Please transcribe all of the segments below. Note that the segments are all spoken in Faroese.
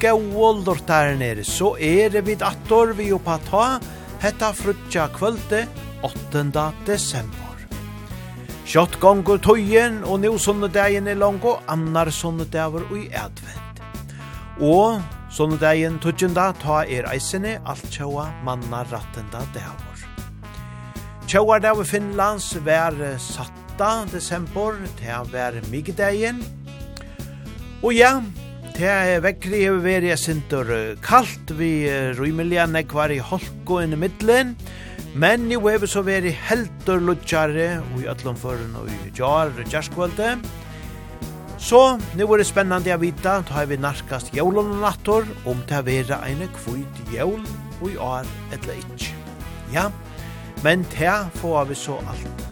gau lortar nere, så er det vid attor vi oppa ta, hetta frutja kvölde 8. desember. Kjott gongur tøyen, og nå sunnedagen er lang, og annar sunnedager og i advent. Og sunnedagen tøyenda ta er eisene alt tjaua manna rattenda dager. Tjåa dager Finlands vær satta desember, til vær migdagen. Og ja, Det er vekkri hefur verið a sindur kalt vi rýmilja nekvar i holko inn i middelen, men jo hefur så verið heldur lutjare og i öllum förun og i jar jarskvölde. Så nu er det spennande a vita, ta har vi narkast jólun og nattor, om det er vera eine kvuid jól og i år etla ikk. Ja, men det får vi så alt.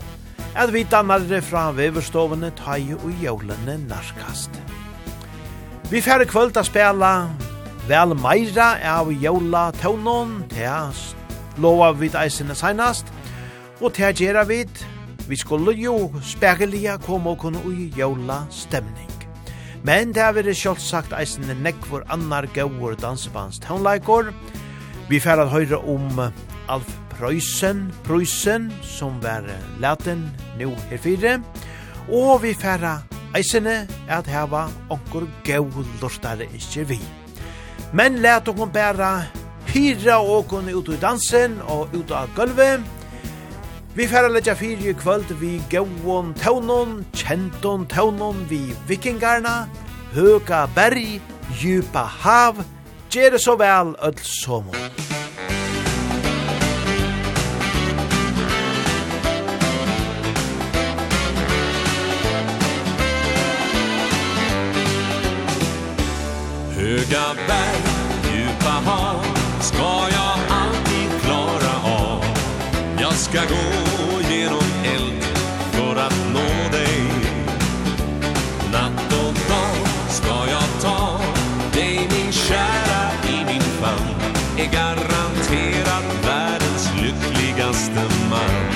At vita nærre fra Veverstovene ta i og jólene narkast. Vi færre kvöld a spela vel meira av jola tånon, det lova vid eisene seinast, og det gjerra vid, vi skulle jo spegelia komme og kunne ui jola stemning. Men det er vi sjølvsagt eisene nekvor annar gauur dansebands tånleikor. Vi færre høyre om Alf Preussen, Preussen, som var laten nu herfire, og vi færre eisene at heva onkur gau lortare ikkje vi. Men let okon bæra hyra okon ut i dansen og ut av gulvet. Vi færa letja fyri kvöld vi gauon taunon, kjenton taunon vi vikingarna, høga berg, djupa hav, gjere så vel öll somon. Höga berg, djupa hav Ska jag alltid klara av. Jag ska gå genom eld För att nå dig. Natt och dag ska jag ta Dig min kära i min famn. Är garanterat världens lyckligaste man.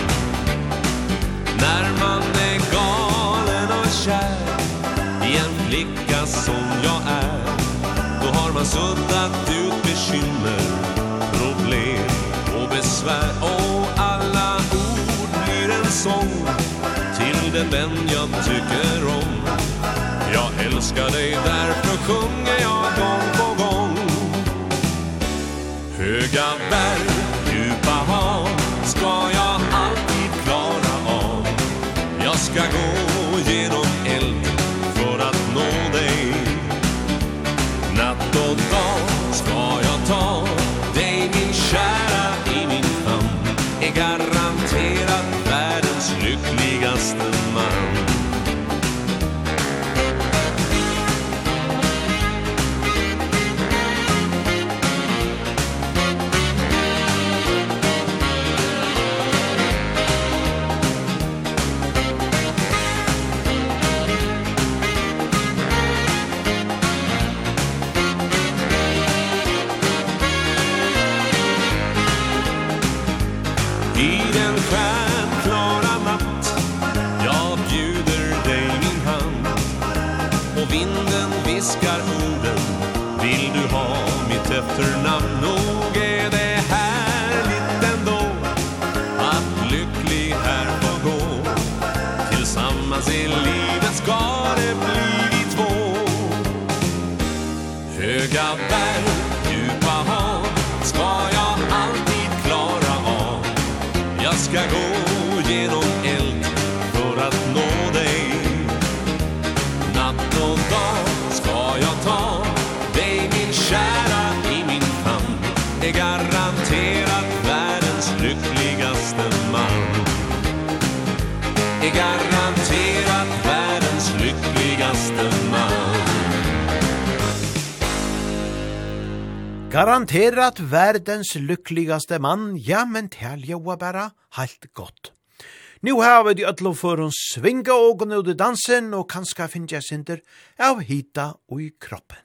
När man är galen och kär I en flicka man suddat ut bekymmer Problem och besvär. Och alla ord blir en sång Till den vän jag tycker om. Jag älskar dig därför sjunger jag gång på gång. Höga berg Garanterat verdens lyckligaste man, ja, men tälja joa bara halt gott. Nu har vi de ödlo for å svinga ågon ut i dansen og kanskje finne jeg synder av hita og i kroppen.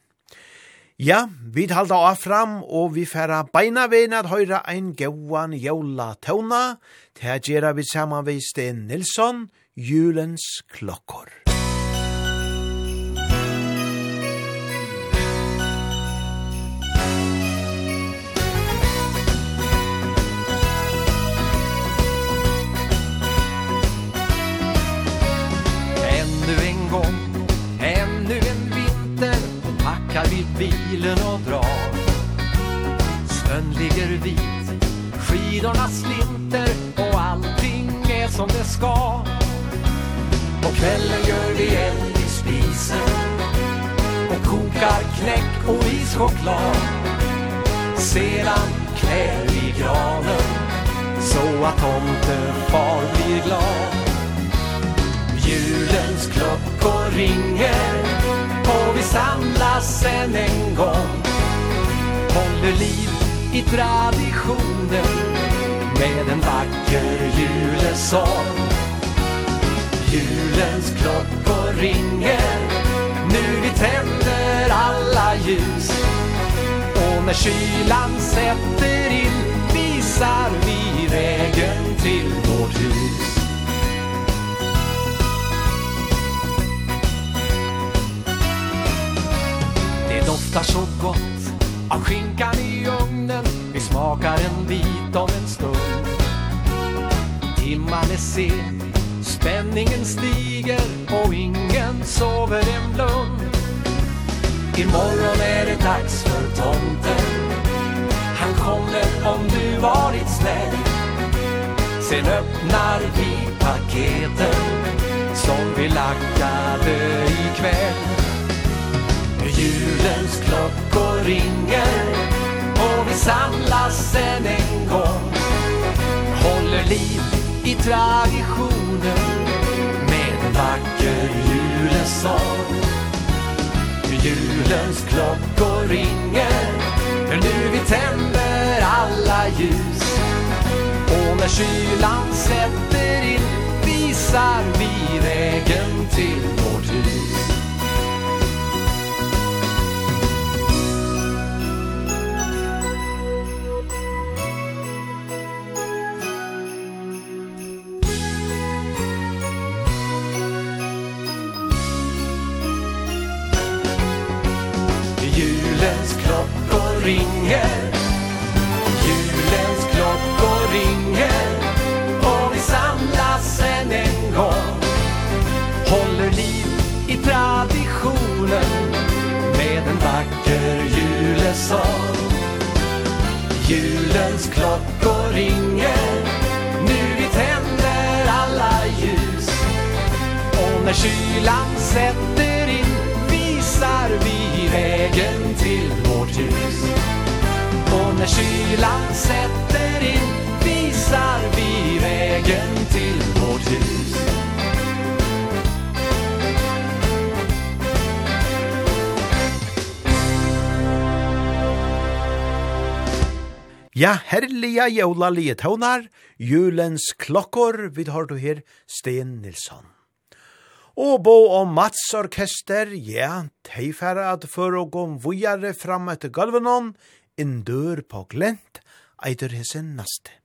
Ja, vi halda av fram og vi færa beina vein at høyra ein gauan jævla tøvna, til gjerra vi saman vi Sten Nilsson, julens klokkor. gång. Ännu en vinter Packar vi bilen och drar. Snön ligger vit Skidorna slinter Och allting är som det ska. På kvällen gör vi eld i spisen Och kokar knäck och ischoklad. Sedan klär vi granen Så att tomten far blir glad julens klockor ringer Och vi samlas än en gång. Håller liv i traditionen Med en vacker julesång. Julens klockor ringer Nu vi tänder alla ljus. Och när kylan sätter in Visar vi vägen till vårt hus. doftar så gott Av skinkan i ugnen. Vi smakar en bit om en stund. Timman är sen Spänningen stiger Och ingen sover en blund Imorgon är det dags för tomten. Han kommer om du varit snäll Sen öppnar vi paketen Som vi lackade ikväll julens klockor ringer Och vi samlas än en gång. Håller liv i traditionen Med en vacker julesång. Julens klockor ringer Nu vi tänder alla ljus. Och när kylan sätter in Visar vi vägen till När kylan sätter in visar vi vägen till vårt hus Och när kylan sätter in visar vi vägen till vårt hus Ja, herliga jólaliga tånar, julens klokkor, vi har du her, Sten Nilsson. Og bo om Mats orkester, ja, teifæra at for å gå vujare fram etter galvenon, en dør på glent, eider hesen naste.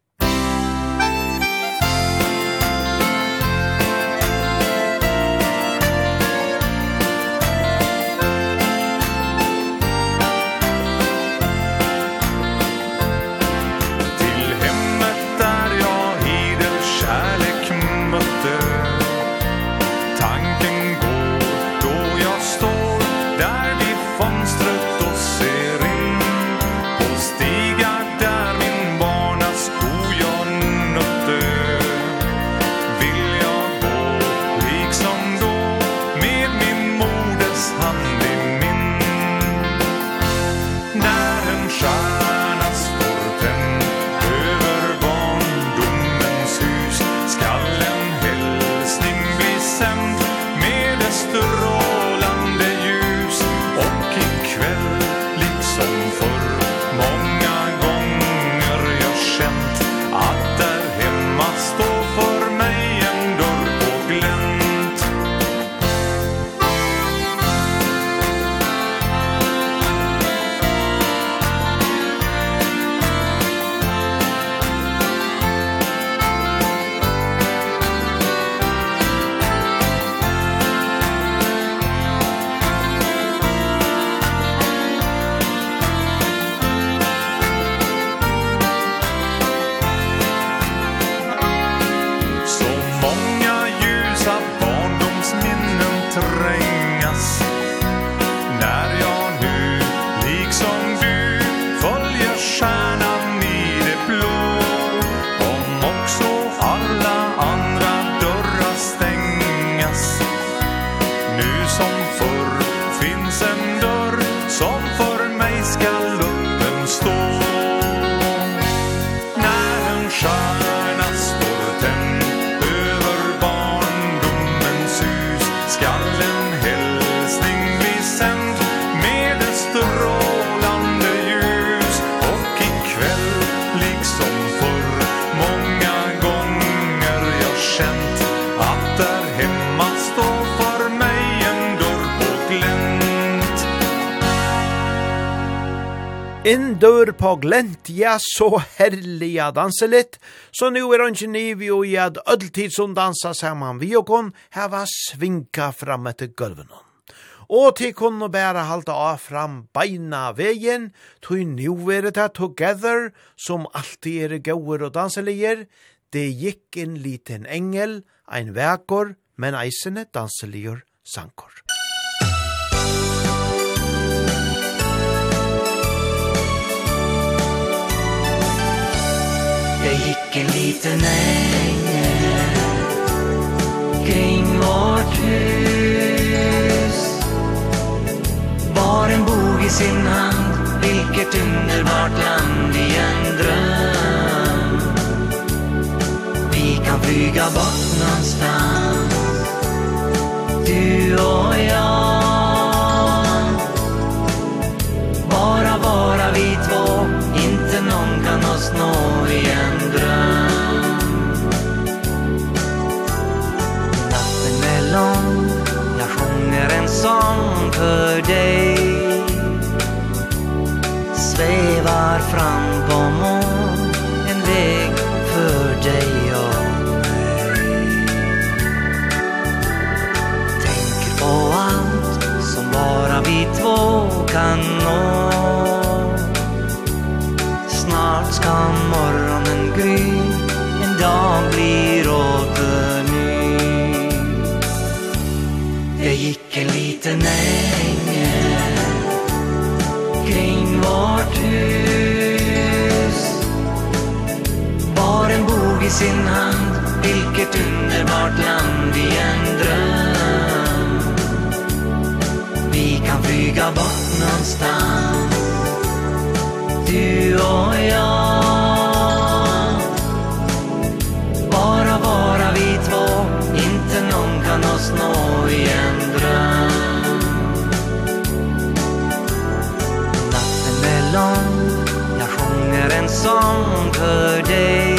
dør på glent, ja, så herlig å danse litt. Så nu er han ikke niv jo i at ødeltid som dansa saman vi og kon, her var svinka fram etter gulven. Og til kunne bæra halda av fram beina vegen, tog nu er det together, som alltid er gauer og danseliger, det gikk en liten engel, ein vekor, men eisene danseliger sankor. Musikk en liten ängel kring vårt hus. Var en bog i sin hand, vilket underbart land i en dröm. Vi kan flyga bort någonstans, du och jag. Bara vara vid song per day. Svevar fram på mån En väg för dig och mig Tänker på allt som bara vi två kan nå. Snart ska liten ängel kring vårt hus. Var en bog i sin hand vilket underbart land i en dröm. Vi kan flyga bort någonstans Du och jag. sång Jag sjunger en sång för dig.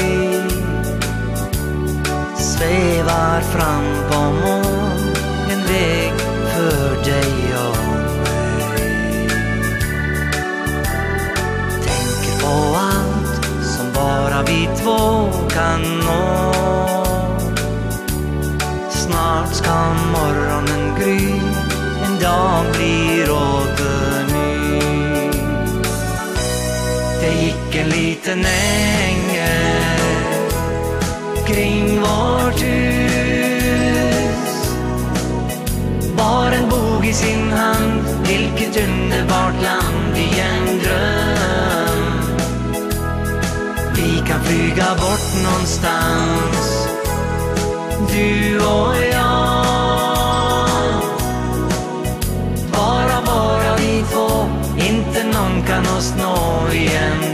Svävar fram på moln En väg för dig och mig. Tänker på allt som bara vi två kan nå. Snart ska morgonen gry En dag liten ängel kring vårt hus Var en bog i sin hand, vilket underbart land i en dröm. Vi kan flyga bort någonstans, du och jag. Bara, bara vi två, inte någon kan oss nå igen.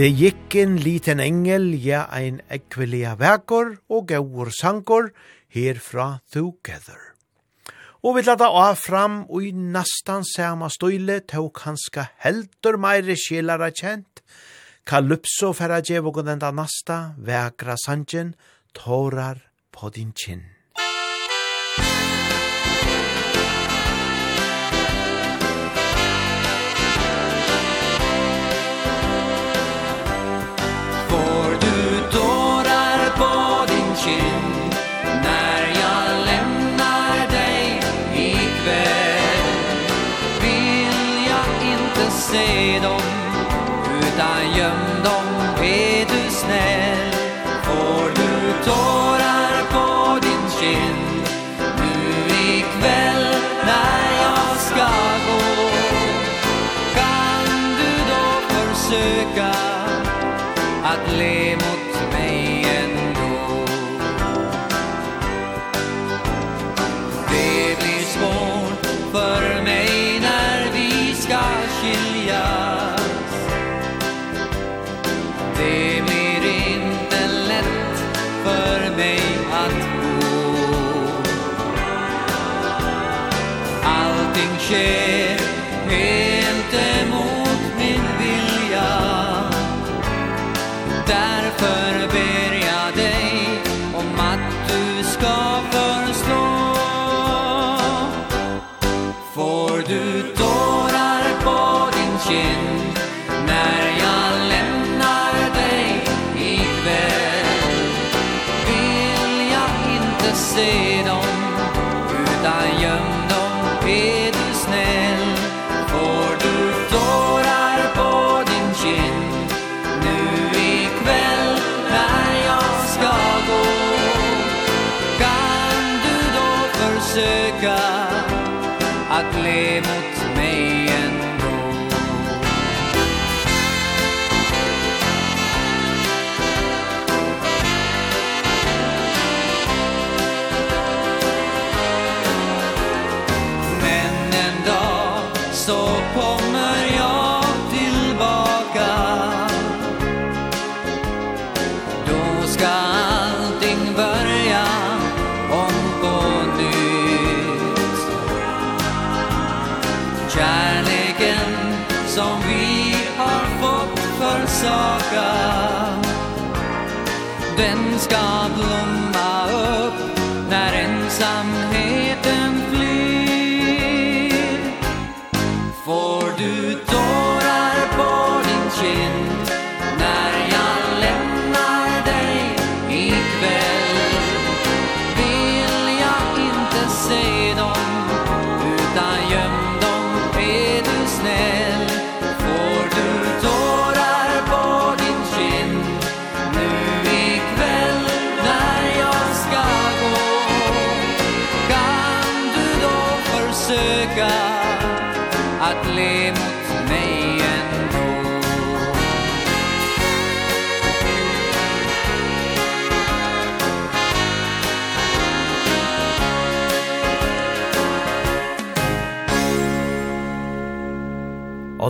Det gikk en liten engel, ja ein ekvelia vekor og gaur sankor herfra Together. Og vi lada av fram og i nastan sama støyle tåk hanska heldur meire sjelara kjent. Kalypso færa djevog og den da nasta, vekra sanjen, tårar på din kinn. utan gömd omkring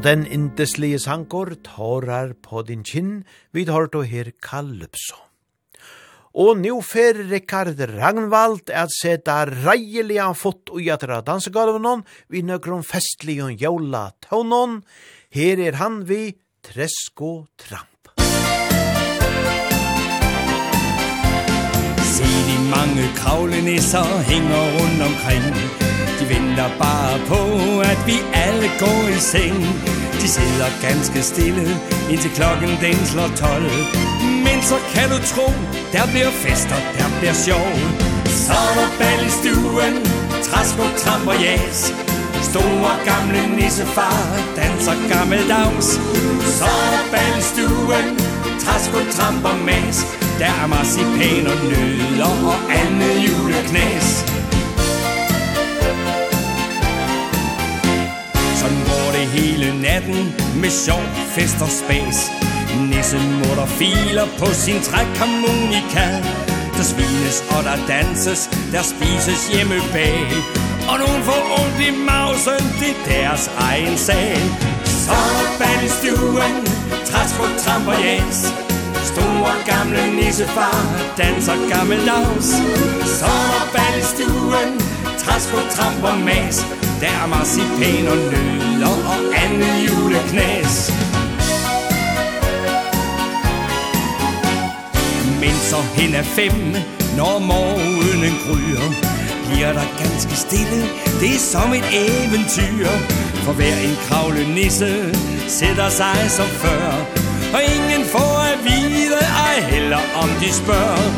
Og den indeslige sankor tårar på din kinn, vi tar då her Kalypso. Og nu fer Rikard Ragnvald at seta reilige fot og jatra dansegolven vi nøkron festlig og jævla tånån. Her er han vi Tresko Tramp. Se de mange kravlenisser hænger rundt omkring venter bare på, at vi alle går i seng. De sidder ganske stille, indtil klokken den slår 12 Men så kan du tro, der bliver fest og der bliver sjov. Så er der bal i stuen, træsko, tramp og jæs Store gamle nissefar danser gammeldags. Så er der bal i stuen, træsko, tramp og mas Der er marcipan og nødder og andet juleknæs det hele natten Med sjov, fest og spas. Nissemutter filer på sin trækharmonika Der svines og der danses, der spises hjemme bag. Og nogen får ondt i mausen, det er deres egen sag. Så er band i stuen, træsko, tramp og jæs Store gamle nissefar danser gammeldags. Så er bal i stuen, træs på tramp og mas. Der er marcipan og nødder og andet juleknæs Men så hen er fem, når morgenen gryer Bliver der ganske stille, det er som et eventyr. For hver en kravle nisse sætter sig som før. Og ingen får at vide Ej heller om de spørger.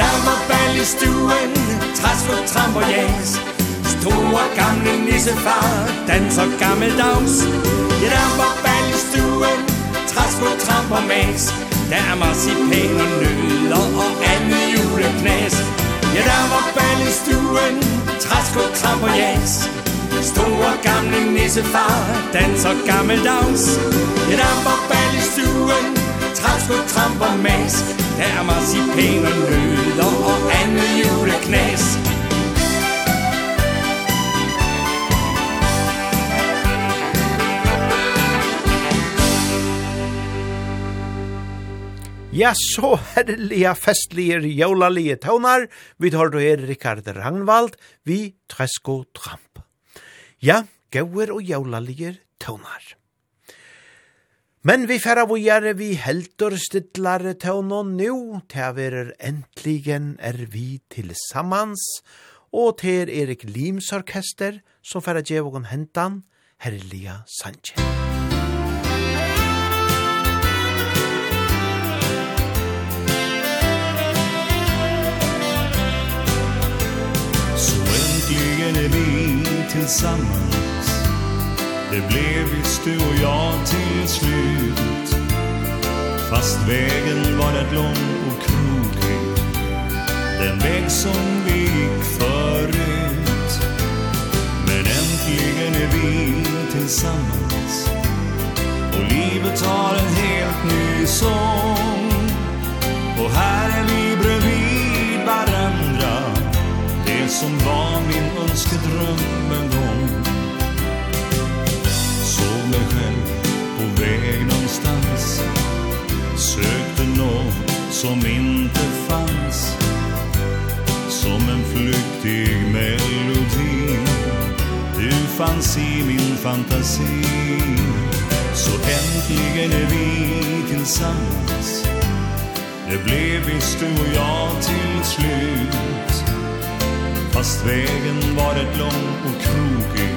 Der var bal i stuen Træsfod, tramp og jæs. Store gamle nissefar Danser gammeldags. Ja, der var bal i stuen Træsfod, tramp og mas Der er marcipan og nødder Og andet juleknæs Ja, der var bal i stuen Træsfod, tramp og jæs. Store gamle nissefar danser gammeldags Et amperbal i stuen Træsko, tramp og mas Der er marcipan og nødder Og andet juleknas Ja, så herliga festlige jólalige tånar. Vi tar då her Rikard Ragnvald, vi Tresko Tramp. Ja, gauer og jaulaligir tøvnar. Men vi færa vujare vi heldur stidlare tøvnån nu, tæverer entligen er vi til sammans, og til Erik Lims orkester, som færa djevågon hentan, herrliga Sanchez. Så äntligen är vi tillsammans. Det blev visst du och jag till slut. Fast vägen var rätt lång och krokig. Den väg som vi gick förut. Men äntligen är vi tillsammans. Och livet har en helt ny sång. Och här är vi som var min önskedröm en gång Såg mig själv på väg någonstans. Sökte något som inte fanns. Som en flyktig melodi. Du fanns i min fantasi. Så äntligen är vi tillsammans. Det blev visst du och jag till slut. Fast vägen var ett lång och krokig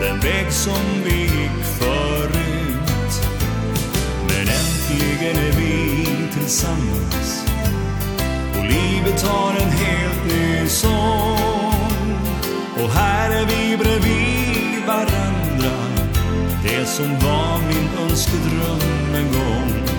Den väg som vi gick förut. Men äntligen är vi tillsammans. Och livet har en helt ny sång. Och här är vi bredvid varandra. Det som var min önskedröm en gång.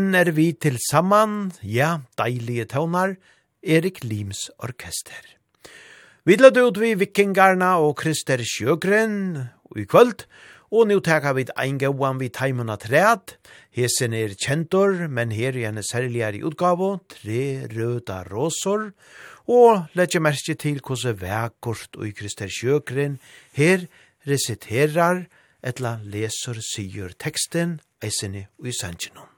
tenner vi til saman, ja, deilige tøvnar, Erik Lims orkester. Vi lødde ut vi vikingarna og Krister Sjøgren i kvöld, og nu teka vi ein gauan vi taimuna træt. Hesen er kjentor, men her er henne særligere i utgave, tre røda råsor, og letje merke til hvordan vekkort og i Krister Sjøgren her resiterar etla leser syr teksten eisene og i sangenom.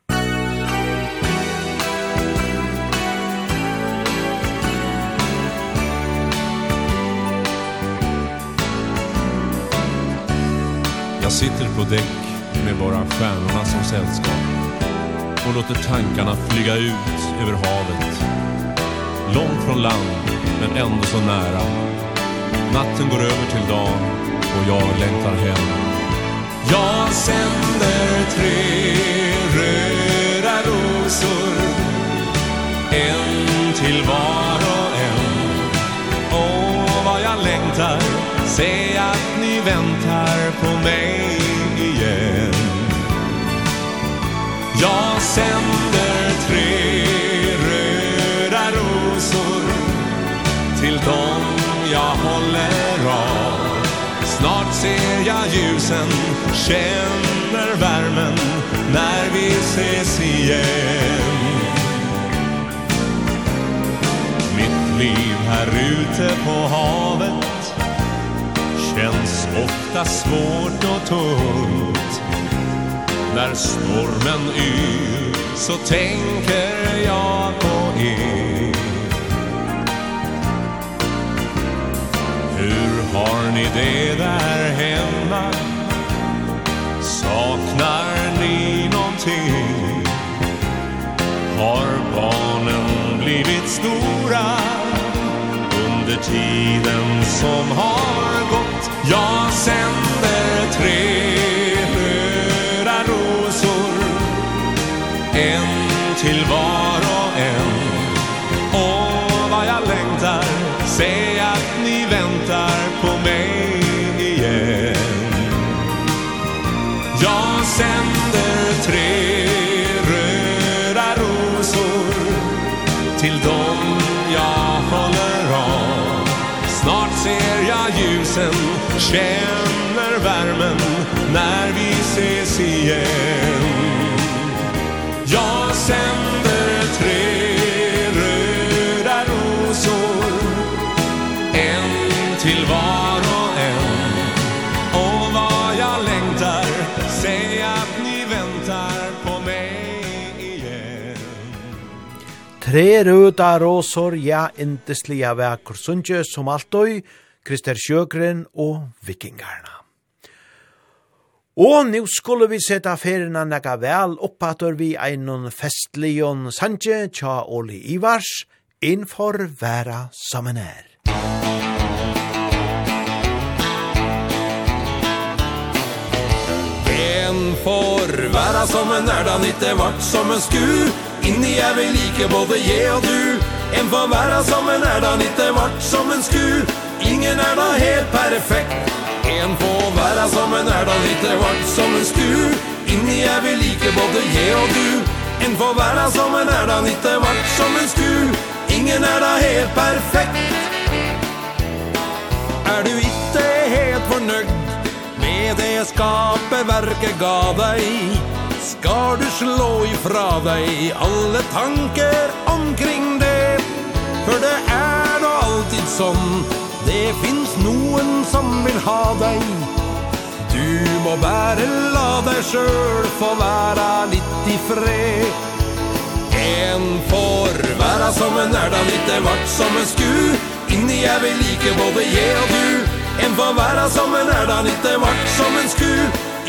sitter på däck med bara stjärnorna som sällskap och låter tankarna flyga ut över havet. Långt från land, men ändå så nära. Natten går över till dagen och jag längtar hem. Jag sänder tre röda rosor, en till var Jag sänder tre röda rosor Till dem jag håller av. Snart ser jag ljusen, känner värmen När vi ses igen. Mitt liv här ute på havet Känns ofta svårt och tungt. När stormen yr så tänker jag på er Hur har ni det där hemma? Saknar ni någonting? Har barnen blivit stora? Under tiden som har gått Ja, sen känner värmen när vi ses igen. Jag sänder tre röda rosor En till var och en. Och vad jag längtar Säg att ni väntar på mig igen. Tre röda rosor, ja, inte slia väkor Sundsjö som alltid Krister Sjøgren og vikingarna. Og nu skulle vi seta ferina nega vel oppater vi einon festlion sanje tja Oli Ivars innfor vera samener. En får vera som en er da nitte vart som en sku Inni er vi like både je og du En får være en er da nitte vart som en sku. Ingen er da helt perfekt. En får være en er da nitte vart som en sku. Inni er vi like både je og du. En får være en er da nitte vart som en sku. Ingen er da helt perfekt. Er du ikke helt fornøyd Med det skaperverket ga deg Skal du slå ifra deg alle tanker omkring For det er da alltid sånn Det finns noen som vil ha deg. Du må bare la deg sjøl Få være litt i fred. En får være som en er da litt det vart som en sku. Inni er vi like både je og du. En får være som en er da litt det vart som en sku.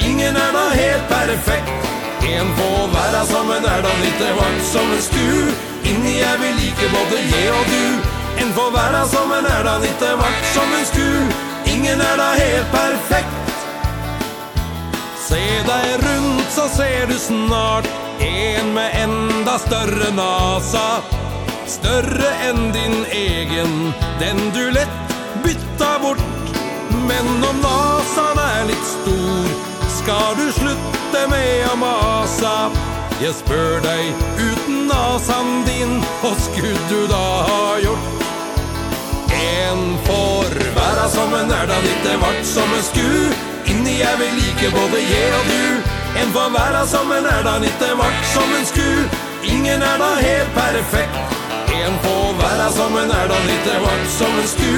Ingen er da helt perfekt. En får være som en er da litt det vart som en sku. Inni jeg vil like både jeg og du. En får være som en er da litt vart som en sku. Ingen er da helt perfekt. Se deg rundt så ser du snart En med enda større nasa. Større enn din egen Den du lett bytta bort. Men om nasan er litt stor Skal du slutte med å masa. Jeg spør deg uten nasan din Hva skulle du da ha gjort? En får være som en er da ditt Det vart som en sku. Inni jeg vil like både jeg og du. En får være som en er da ditt Det vart som en sku. Ingen er da helt perfekt. En får være som en er da ditt Det vart som en sku.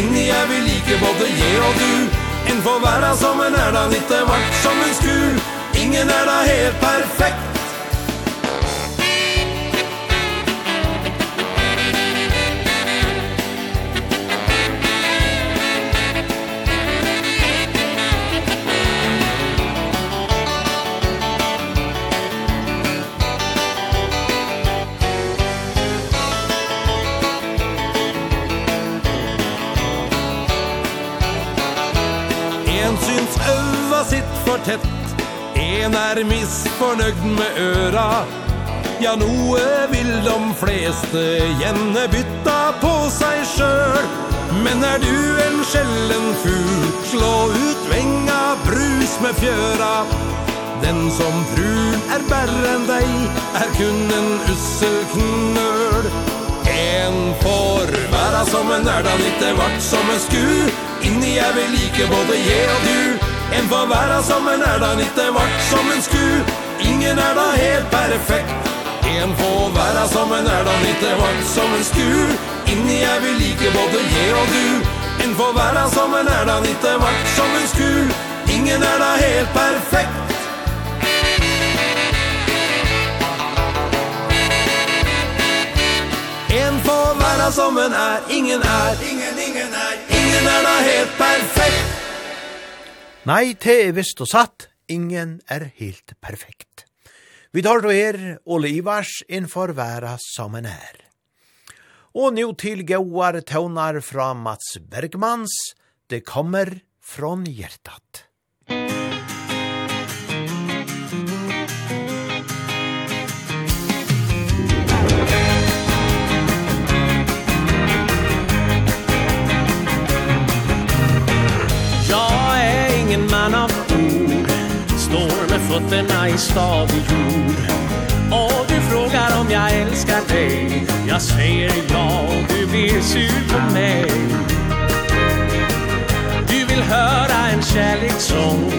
Inni jeg vil like både jeg og du. En får være som en er da ditt Det vart som en sku. Ingen er da helt perfekt. tett En er misfornøgd med øra Ja, noe vil de fleste gjenne bytta på seg sjøl Men er du en skjellen fugl, slå ut venga, brus med fjøra Den som frun er bærre enn deg, er kun en ussel knøl En får være som en erda litt vart som en sku. Inni er vi like både je og du. En får være sammen er da ikke vart som en sku. Ingen er da helt perfekt. En får være sammen er da ikke vart som en sku. Inni er vi like både jeg og du. En får være sammen er da ikke vart som en sku. Ingen er da helt perfekt. En får være sammen er ingen er. Ingen, ingen er. Ingen er da helt perfekt. Nei, det er visst og satt, ingen er helt perfekt. Vi tar då er Ole Ivars innfor væra som en er. Og nå til gauar tøvnar fra Mats Bergmans, det kommer från hjertat. Musikk kärnan av ord Står med fötterna i stadig jord. Och du frågar om jag älskar dig. Jag säger ja och du blir sur på mig. Du vill höra en kärlekssång.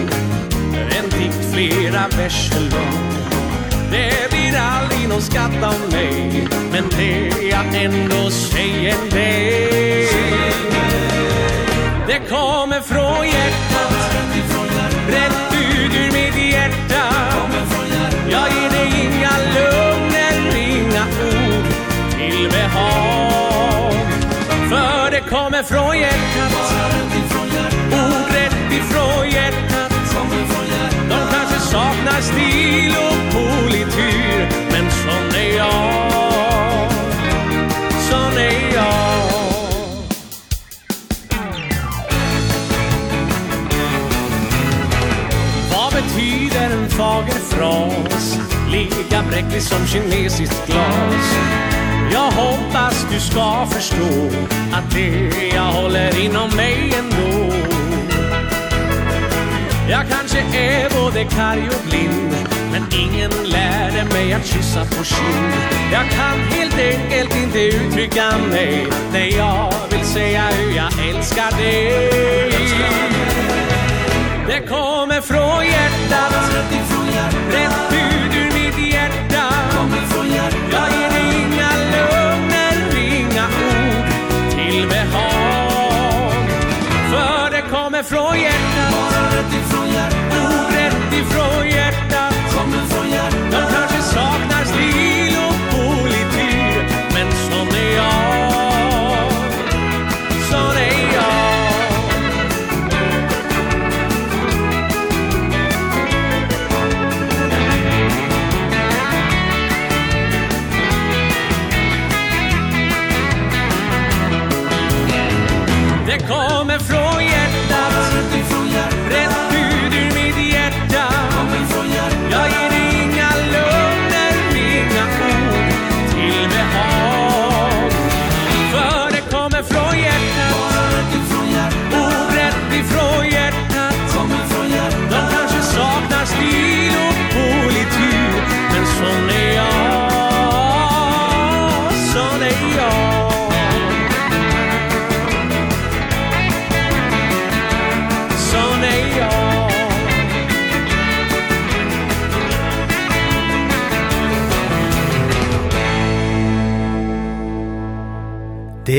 En dikt flera verser lång. Det blir aldrig någon skatt av mig. Men det jag ändå säger dig. Det kommer från hjärtat. Rätt ut ur mitt hjärta. Jag ger dig inga lugner, inga ord. Till behag. För det kommer från hjärtat. Ord rätt ifrån hjärtat. De kanske saknar stil och tiden fager fras. Lika bräcklig som kinesiskt glas. Jag hoppas du ska förstå Att det jag håller inom mig ändå. Jag kanske är både karg och blind Men ingen lärde mig att kyssa på kind Jag kan helt enkelt inte uttrycka mig När jag vill säga hur jag älskar dig. Det kommer från hjärtat. Rätt ut ur mitt hjärta. Jag ger inga lögner, inga ord till behag. För det kommer från hjärtat. Ord rätt ifrån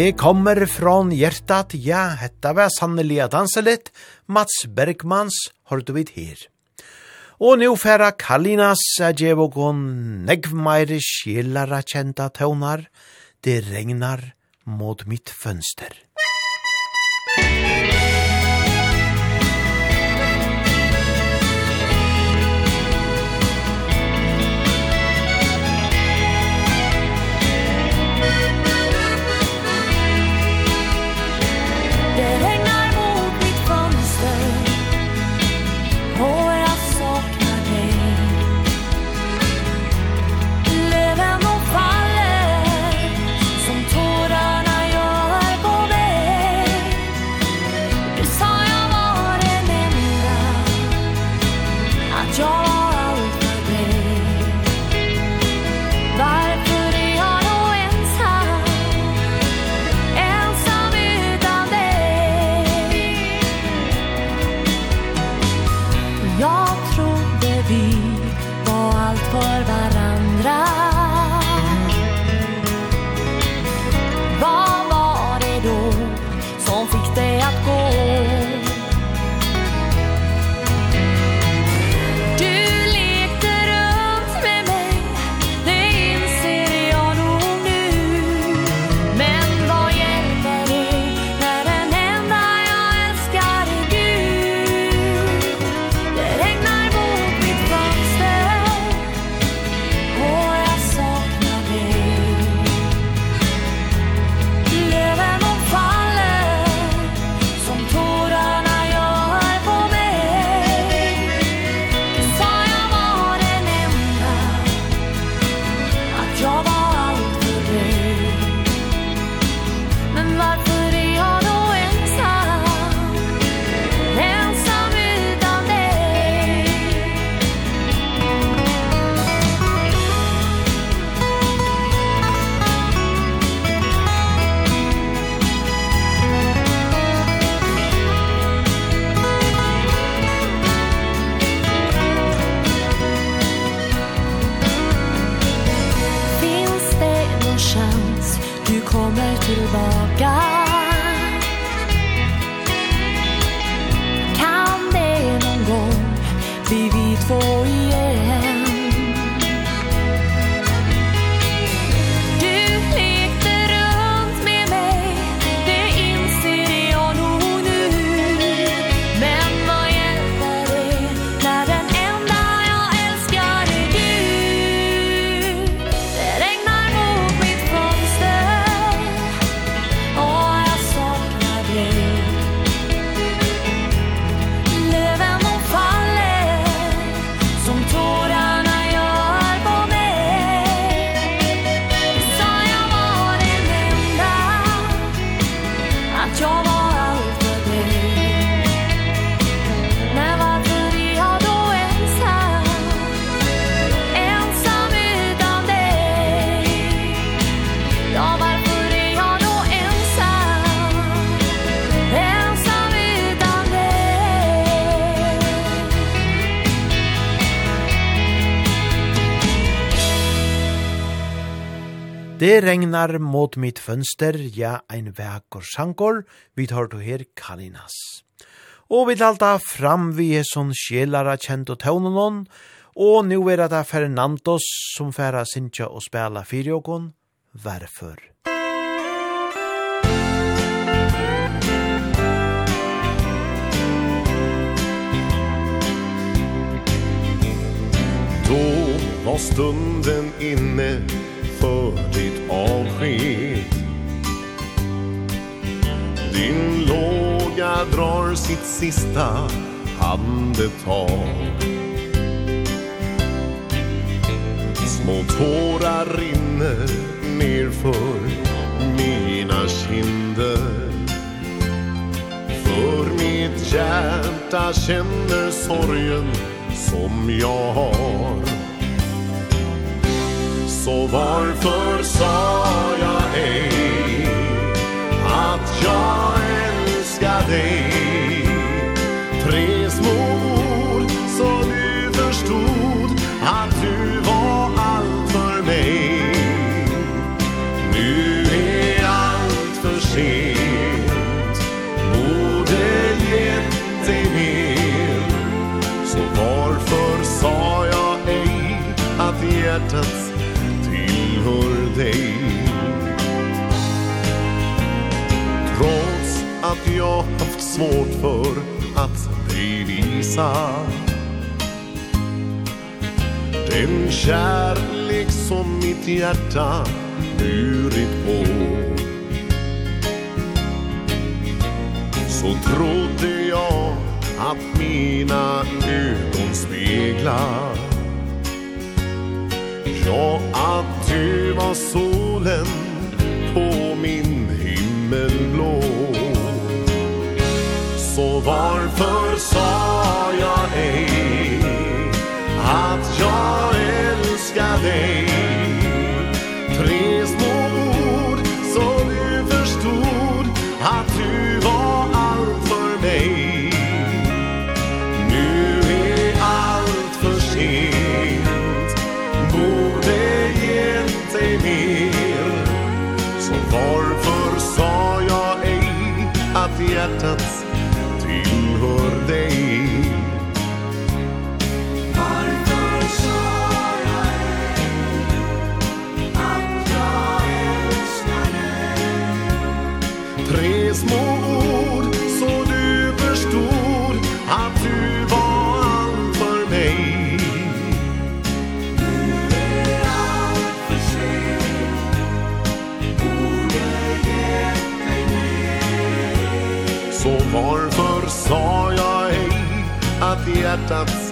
Det kommer från hjärtat, ja, hetta var sannelig at danselit, Mats Bergmans, har du vidt her. Og nu færa Kalinas er djevokon negvmeire skjelara kjenta tøvnar, det regnar mot mitt fönster. Musikk Det regnar mot mitt fönster, ja, ein vekkor sankor, vi tar to her kalinas. Og vi talta fram vi er sånn sjelara kjent og tøvnen og nu er det Fernandos som færa sinja og spela fyrjokon, Varför? Då var stunden inne för ditt avsked. Din låga drar sitt sista handetag. Små tårar rinner nerför mina kinder. För mitt hjärta känner sorgen som jag har. Så varför sa jag ej Att jag älskar dig? Tre små ord så du förstod Att du var allt för mig. Nu är allt för sent. Borde gett dig mer. Så varför sa jag ej Att hjärtat tillhör dig. Trots att jag haft svårt för att bevisa Den kärlek som mitt hjärta burit på Så trodde jag att mina ögon speglar Ja, att du var solen på min himmelblå. Så varför sa jag ej att jag älskar dig? Tre små ord som du förstod att tre små ord så du förstod att du var allt för mig. Så varför sa jag ej att hjärtat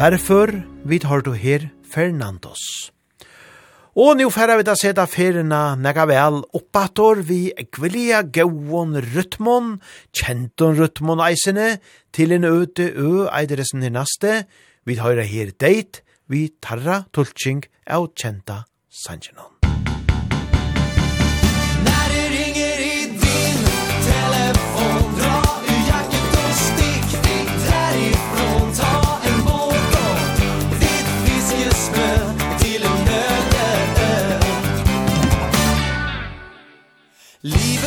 Varför vi tar du her Fernandos. Og nu færa vi da seta ferina nega vel oppator vi ekvelia gauon rytmon, kjenton rytmon eisene, til en øte ø eideresen i naste, vi tar her deit, vi tarra tultsing av kjenta sanjenon. Liv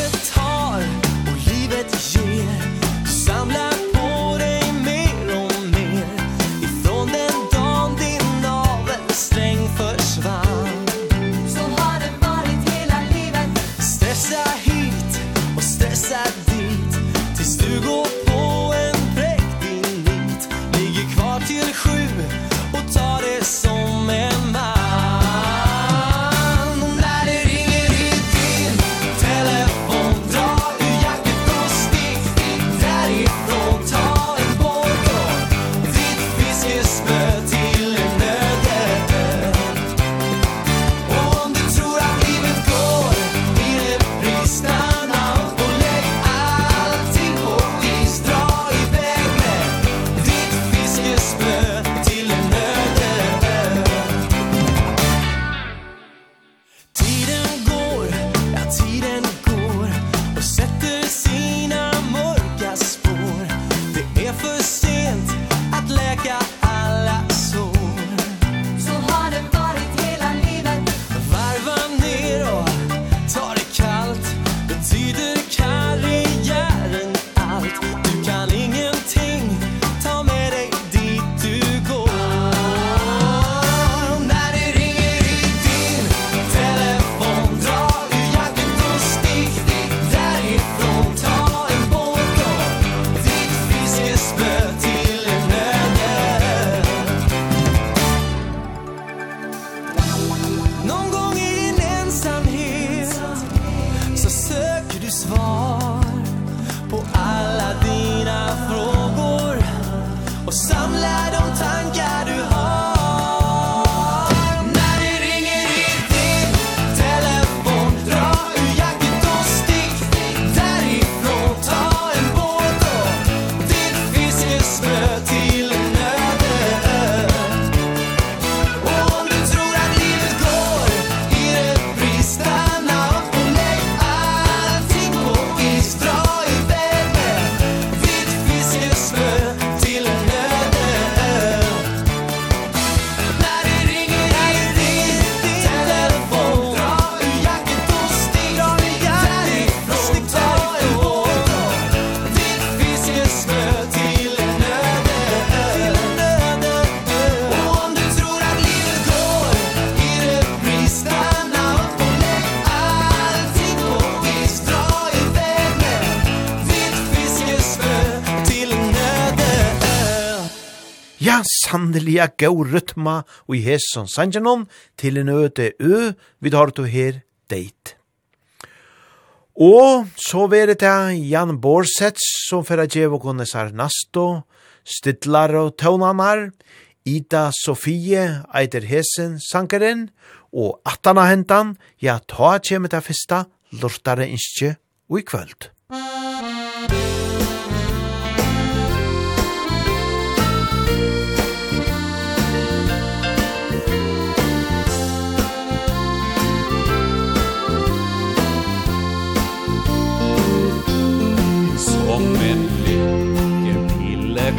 sannliga gau rytma og i hesson sanjanon til en øde ø vi tar to her deit. Og så veret det Jan Borsets som fyrir djevo kunne sarnasto, stidlar og tøvnanar, Ida Sofie eiter hesen sankaren, og atana hentan, ja ta kjemet det fyrsta lortare innskje og i kvöld. Musikk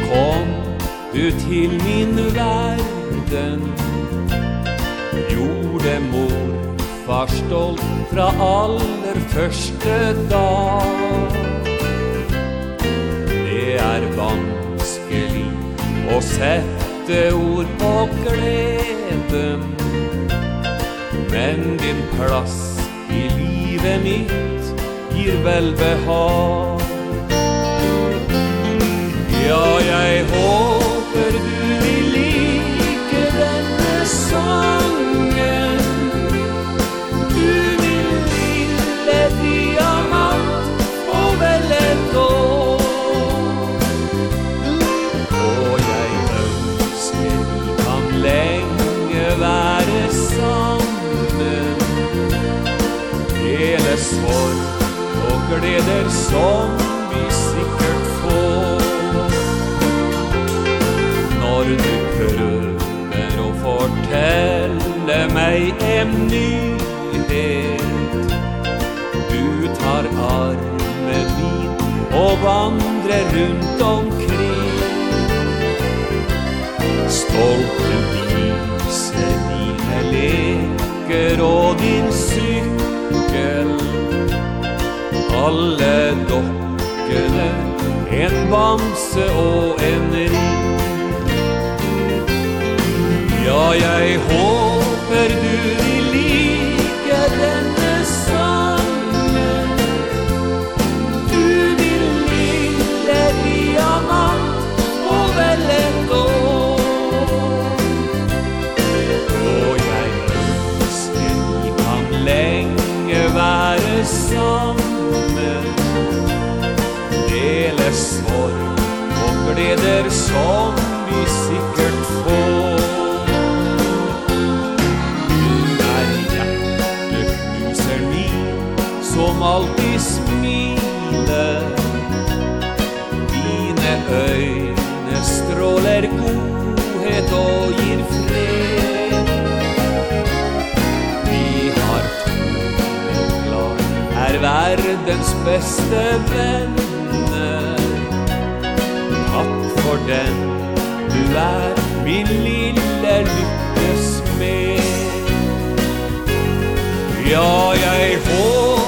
kom du till min världen. Gjorde mor far stolt fra aller første dag. Det er vanskelig å sette ord på gleden Men din plass i livet mitt gir velbehag Ja, jeg håper du vil like denne sangen. Du vil lille diamant og vel et år. Og jeg ønsker vi kan lenge være sammen. Dele sorg og gleder som Jeg er ny det Du tar armen min Og vandrer rundt omkring. Stolten viser dine leker Og din sykkel Alle dokkene En bamse og en ring. Ja, jeg håper For du vil like denne sangen? Du vil lille diamant over et år Og jeg ønsker vi kan lenge være sammen? Dele sorg og gleder som som alltid smiler. Dine øyne stråler godhet og gir fred. Vi har to klar, er verdens beste venner. Takk for den du er, min lille lykkes med. Ja, jeg håper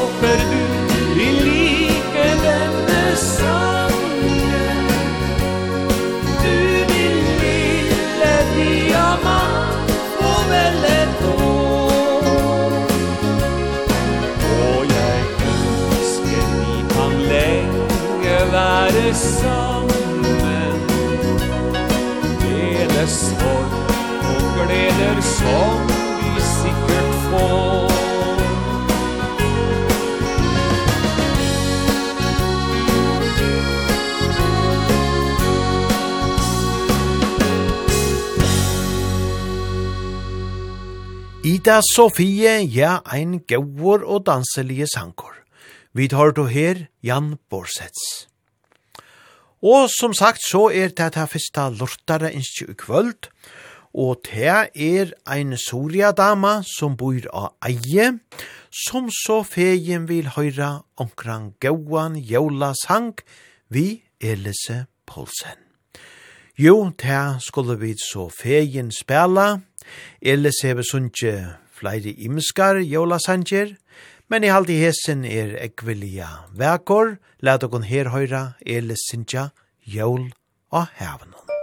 gleder som vi sikkert får Ida Sofie, ja, ein gauur og danselige sankor. Vi tar to her Jan Borsets. Og som sagt så er det det første lortare innskje i kvöld, og det er ein Soria-dama som bor av eie, som så fegen vil høyra omkran gauan jævla sang vi Elise Poulsen. Jo, det skulle vi så fegen spela. Elise hever sunnje flere imskar jævla sanger, men i halde hesen er ekvelia vekor, let okon her høyra Elise sinja jævla og hevnum.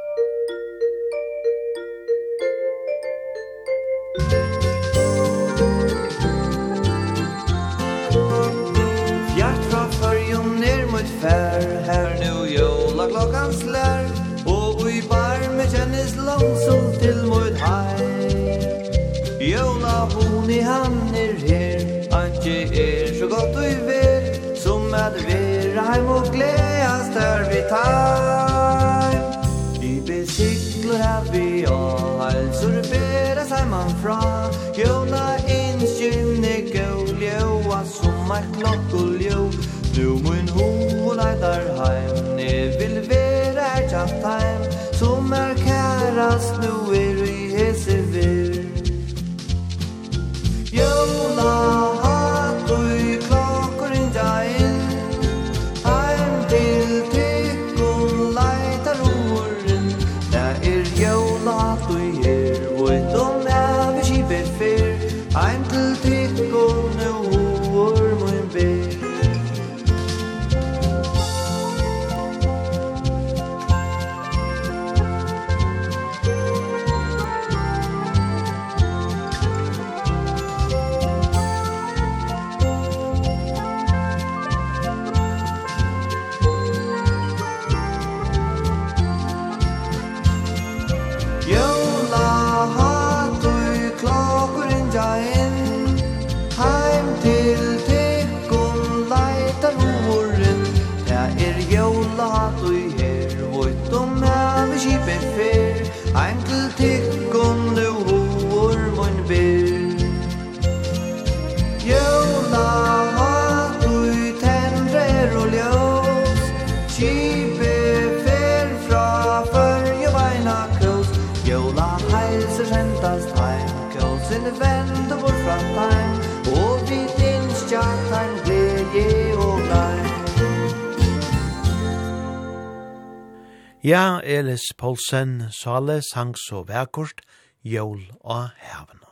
Ja, Elis Poulsen, Sale, sang så vekkort, jól og heven.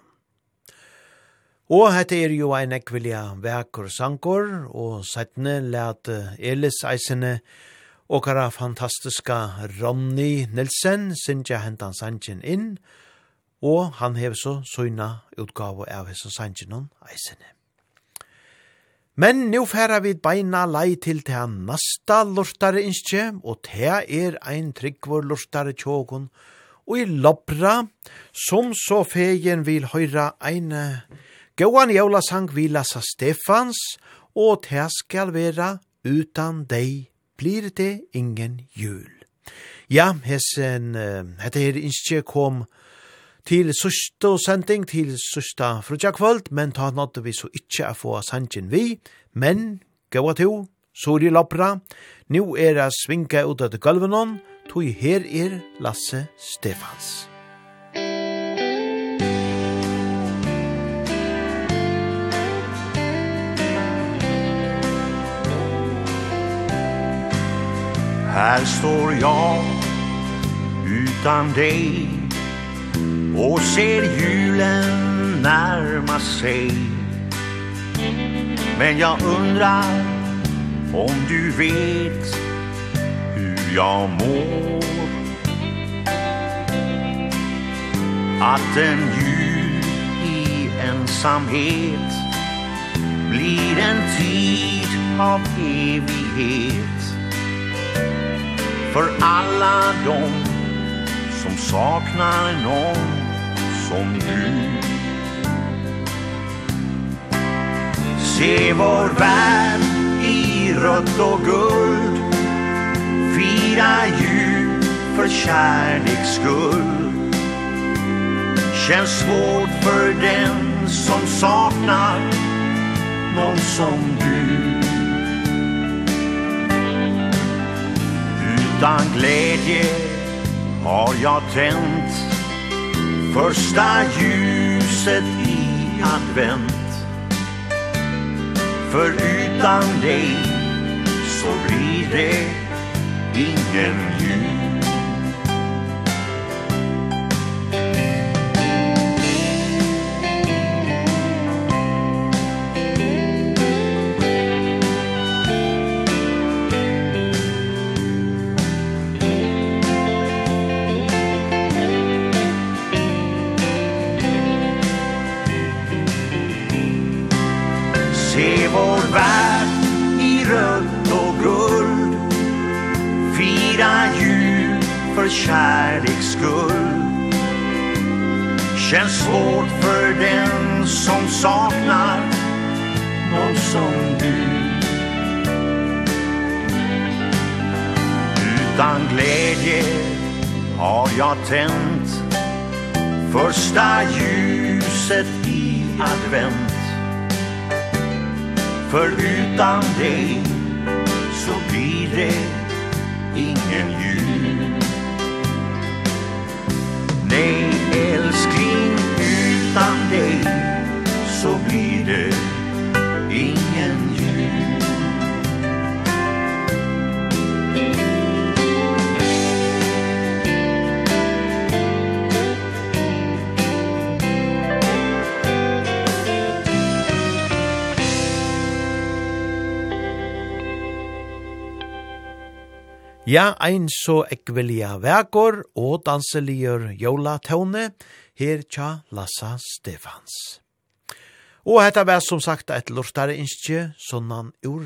Og hette er jo ein ekvilja vekkor sankor, og settene let Elis eisene og kara fantastiska Ronny Nilsen syndja hentan sanjen inn, og han hev så søgna utgave av hese sanjen eisene. Men nu færa vi beina lei til til han nasta lortare innskje, og te er ein tryggvor lortare tjågon, og i lopra, som så fegen vil høyra ein gåan jævla sang vi lasa Stefans, og te skal vera utan deg blir det ingen jul. Ja, hessen, hette her innskje kom til sørste sending, til sørste frutjakvöld, men ta nådde vi så ikkje a få sangen vi, men gaua to, sori lopra, nu er a svinga ut av gulvenon, tog her er Lasse Stefans. Här står jag utan dig Och ser julen närma sig Men jag undrar om du vet hur jag mår. Att en jul i ensamhet Blir en tid av evighet. För alla de som saknar någon som du. Se vår värld i rött och guld. Fira jul för kärleks skull. Känns svårt för den som saknar någon som du. Utan glädje har jag tänt Första ljuset i advent. För utan dig så blir det ingen ljus. skull. Känns svårt för den som saknar någon som du Utan glädje har jag tänt Första ljuset i advent. För utan dig så blir det ingen jul day. Ja, ein så ekvelia vekor og danseligjør jola tåne, her tja Lassa Stefans. Og hetta var som sagt et lortare innskje, sånnan ur.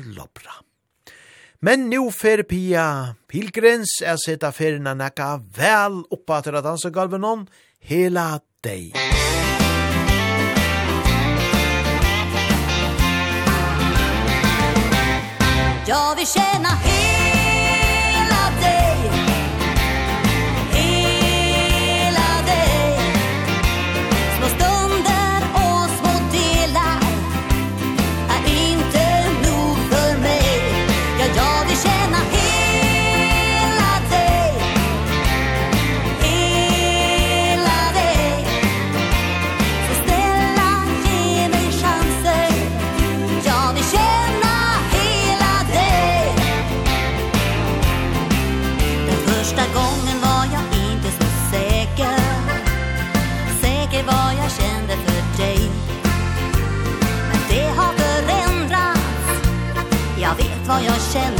Men nu fer Pia Pilgrens er seta ferina nekka vel oppa til at dansegalven om hela deg. Jag vill känna hela vad jag känner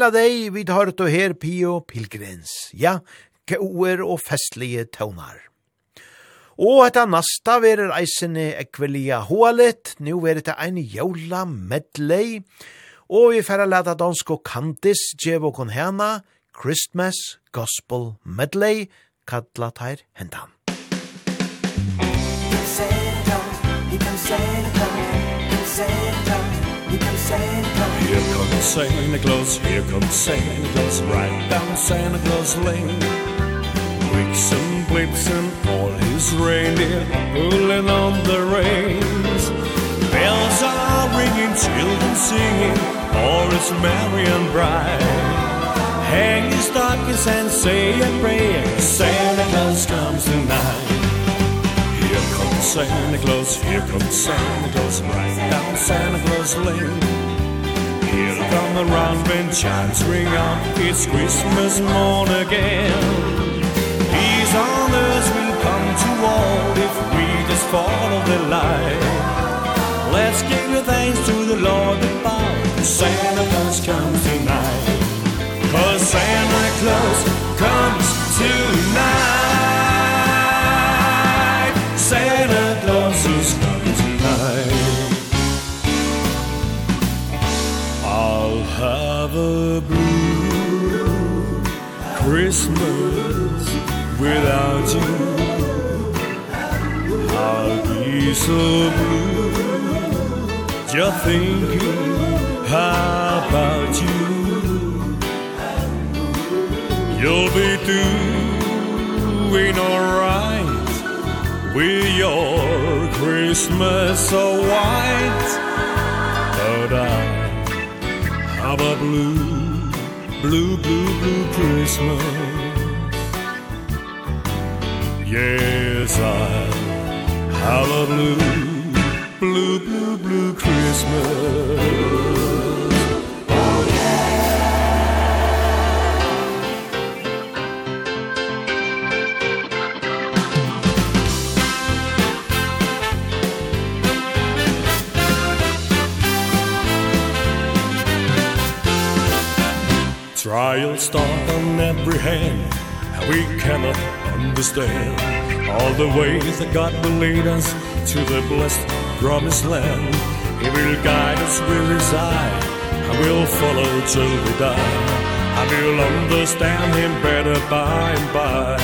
Hela deg vi tar ut og her Pio Pilgrens, ja, gauer og festlige tøvnar. Og etter nasta verer eisene ekvelia hoalet, nu verer det ein jævla medley, og vi færa leta dansk og kantis djev og konhena, Christmas Gospel Medley, kalla her hendan. Santa, he can Santa, he can Santa, Here comes Santa Claus, here comes Santa Claus, right down Santa Claus Lane. Wicks and blips and all his reindeer pulling on the reins. Bells are ringing, children singing, all is merry and bright. Hang your stockings and say a prayer, Santa Claus comes tonight. Here comes Santa Claus, here comes Santa Claus, right down Santa Claus Lane. Here come the round when chimes ring out It's Christmas morn again. These honors will come to all If we just follow the light Let's give the thanks to the Lord above Santa Claus comes tonight. Cause Santa Claus comes tonight thinking about you? You'll be doing alright With your Christmas so white. But I have a blue, blue, blue, blue Christmas. Yes, I have a blue, blue, blue blue Christmas. Trials start on every hand And we cannot understand All the ways that God will lead us To the blessed promised land. He will guide us with his eye I follow till we die. I will understand him better by and by.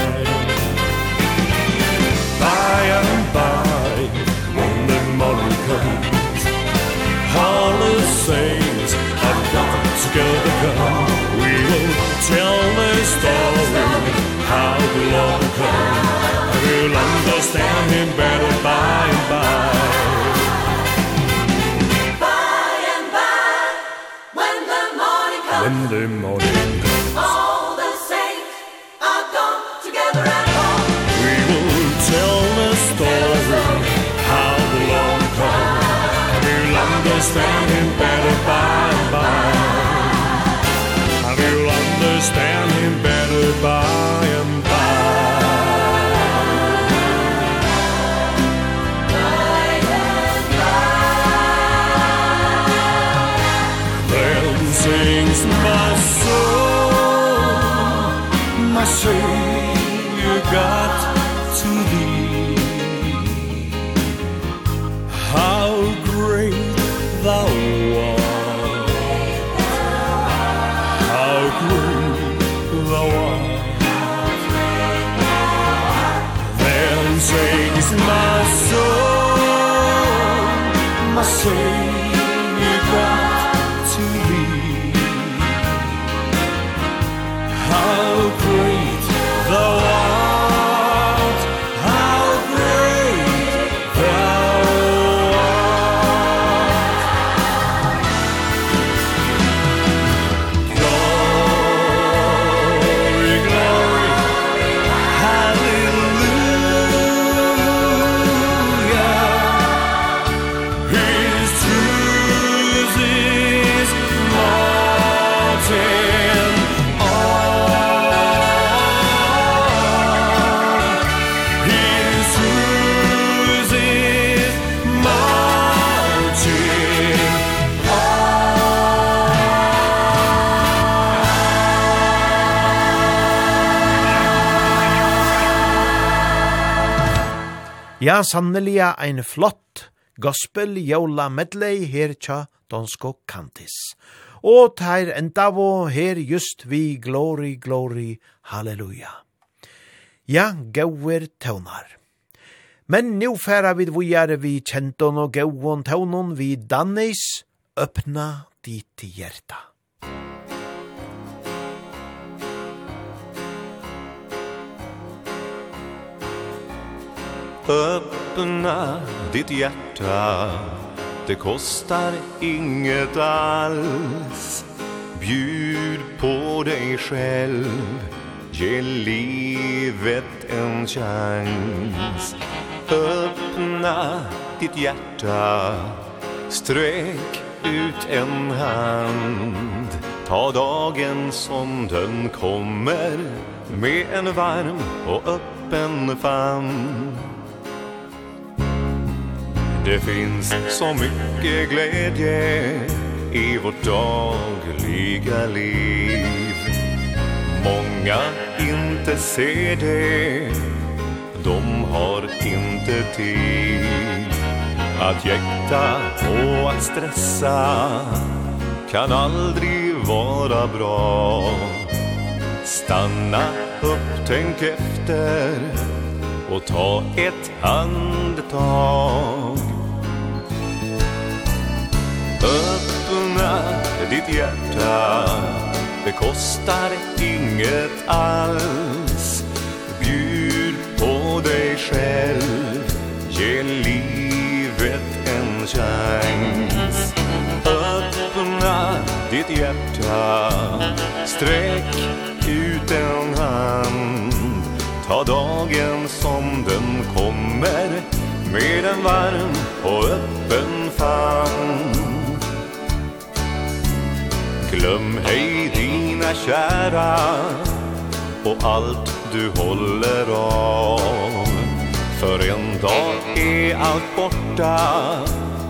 By and by When the morning comes All the saints Have got together come. We will tell the story How the Lord come. I will understand him better by and by. Sunday morning. All the saints are gone together at home. We will tell the story how the Lord come. We'll understand him better by soon Ja, sanneliga ein flott gospel jola medley her tja Donsko Kantis. Og teir endavo her just vi glory, glory, halleluja. Ja, gauir tøvnar. Men nu færa vid vujare vi kjenton og gauon tøvnon vi danneis, öppna dit hjerta. Öppna ditt hjärta. Det kostar inget alls. Bjud på dig själv. Ge livet en chans. Öppna ditt hjärta. Sträck ut en hand. Ta dagen som den kommer. Med en varm och öppen famn. Det finns så mycket glädje i vårt dagliga liv. Många inte ser det. De har inte tid Att jäkta och att stressa. Kan aldrig vara bra. Stanna upp, tänk efter Och ta ett andetag. Öppna ditt hjärta. Det kostar inget alls. Bjud på dig själv. Ge livet en chans. Öppna ditt hjärta. Sträck ut en hand. Ta dagen som den kommer. Med en varm och öppen famn. Glöm ej dina kära Och allt du håller av För en dag är allt borta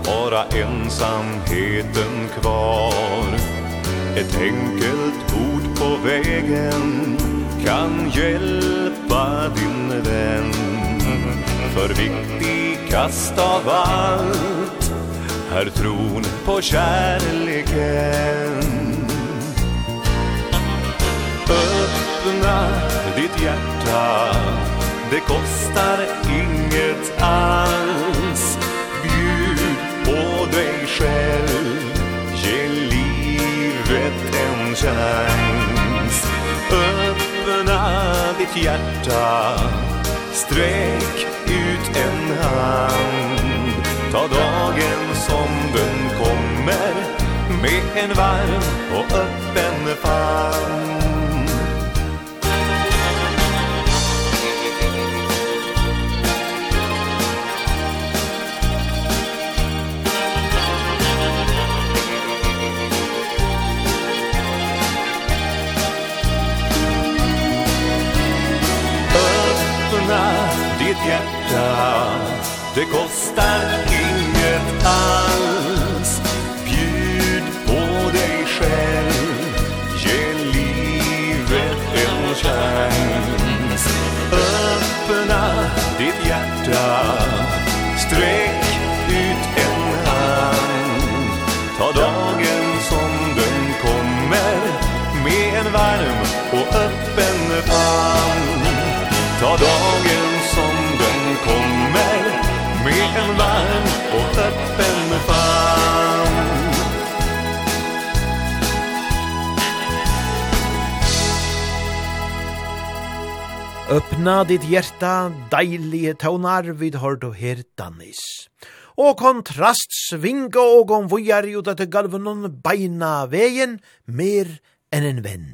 Bara ensamheten kvar. Ett enkelt ord på vägen Kan hjälpa din vän. För viktigast av allt Är tron på kärleken. Öppna ditt hjärta. Det kostar inget alls. Bjud på dig själv. Ge livet en chans. Öppna ditt hjärta. Sträck ut en hand. Ta dagen som den kommer. Med en varm och öppen famn. hjärta. Det kostar inget alls. Bjud på dig själv. Ge livet en chans. Öppna ditt hjärta. Sträck ut en hand. Ta dagen som den kommer. Med en varm och öppen famn. Ta dagen Öppna ditt hjärta, deilige tånar vid hård og her dannis. Og kontrast svinga og om vujar juta til galvunnen beina vegen, mer enn en venn.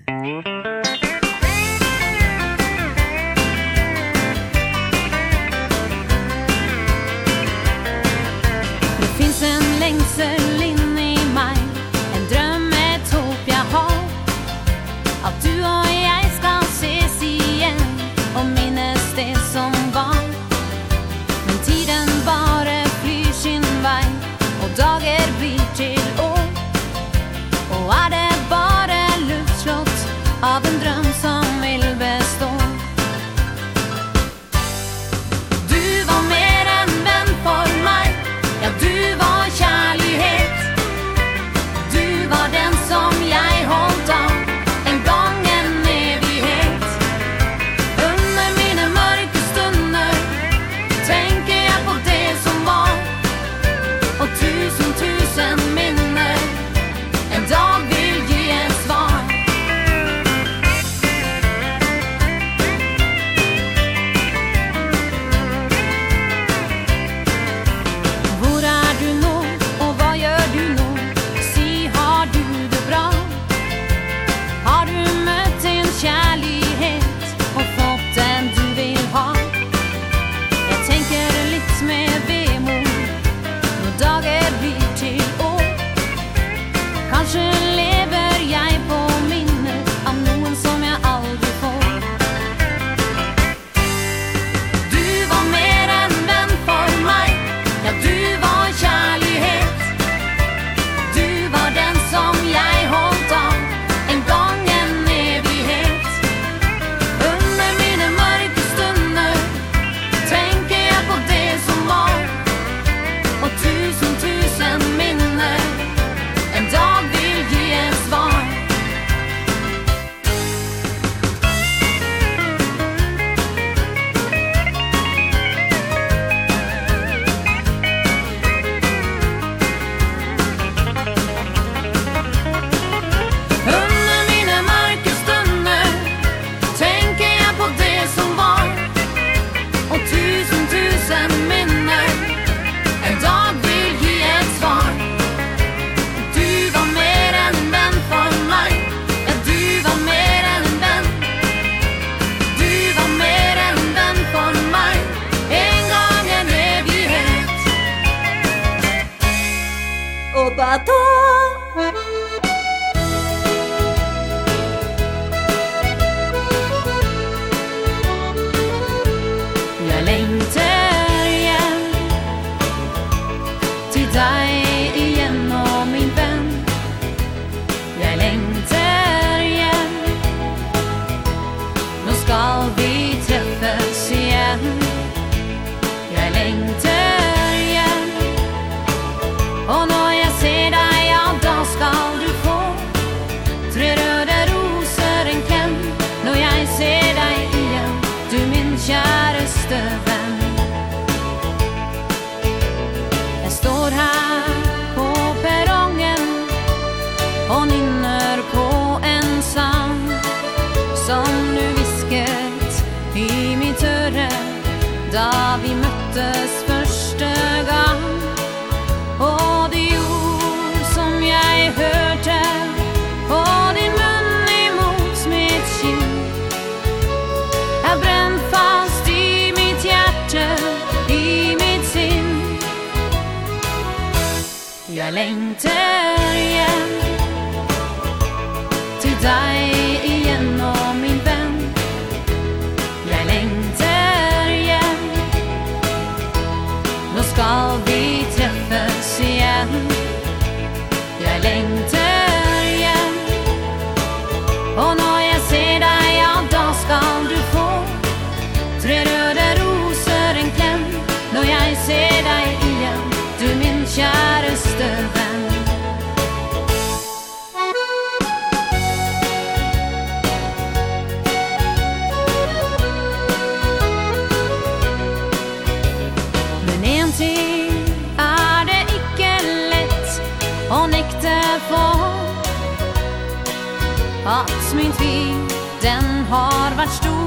har vært stor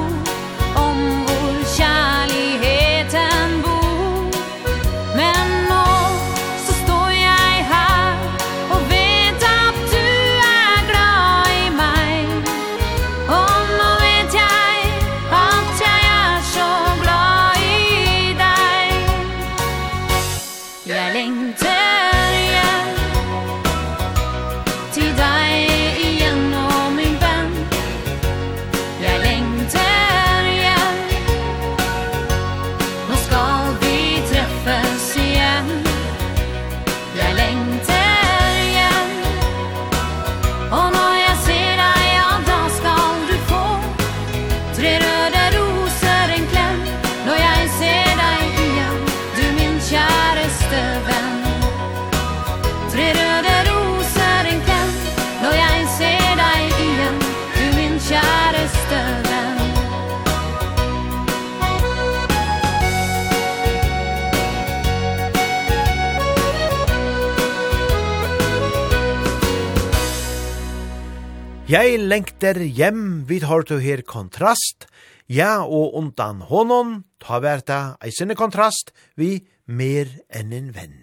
Jeg lengter hjem vi tar til her kontrast, ja og undan honom, ta verta eisende kontrast vi mer enn en venn.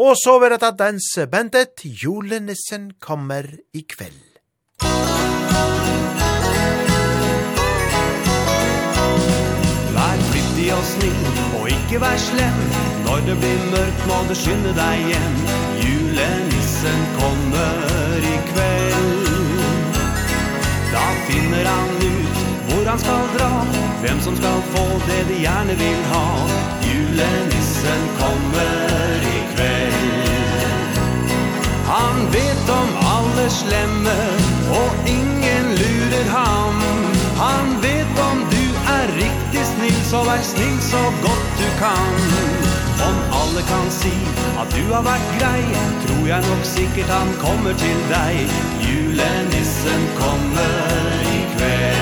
Og så var det dansebandet Julenissen kommer i kveld. Vær flyttig og snill, og ikke vær slem, når det blir mørkt må du skynde deg hjem. Julenissen kommer i kveld finner han ut hvor han skal dra Hvem som skal få det de gjerne vil ha. Julenissen kommer i kveld. Han vet om alle slemme og ingen lurer ham. Han vet om du er riktig snill så vær snill så godt du kan. Om alle kan si at du har vært grei Tror jeg nok sikkert han kommer til deg. Julenissen kommer i kveld.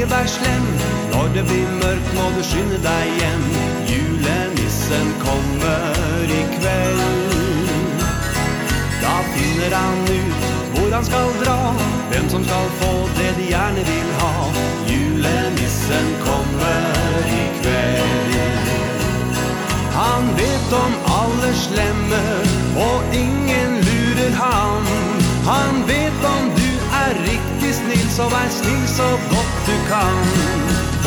ikke vær slem Når det blir mørkt må du skynde deg hjem Julenissen kommer i kveld. Da finner han ut hvor han skal dra Hvem som skal få det de gjerne vil ha. Julenissen kommer i kveld. Han vet om alle slemme Og ingen lurer han. Han vet om er riktig snill, så vær snill så godt du kan.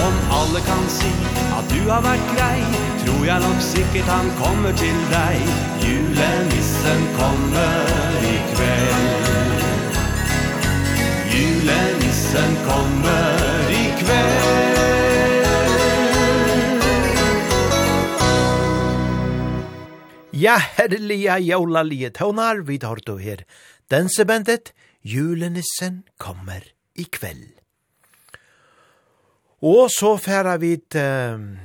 Om alle kan si at du har vært grei Tror jeg nok sikkert han kommer til deg. Julenissen kommer i kveld. Julenissen kommer i kveld. Ja, herlige jólalige tøvnar, vi tar du her. Dansebandet, julenissen kommer i kveld. Og så færa vi til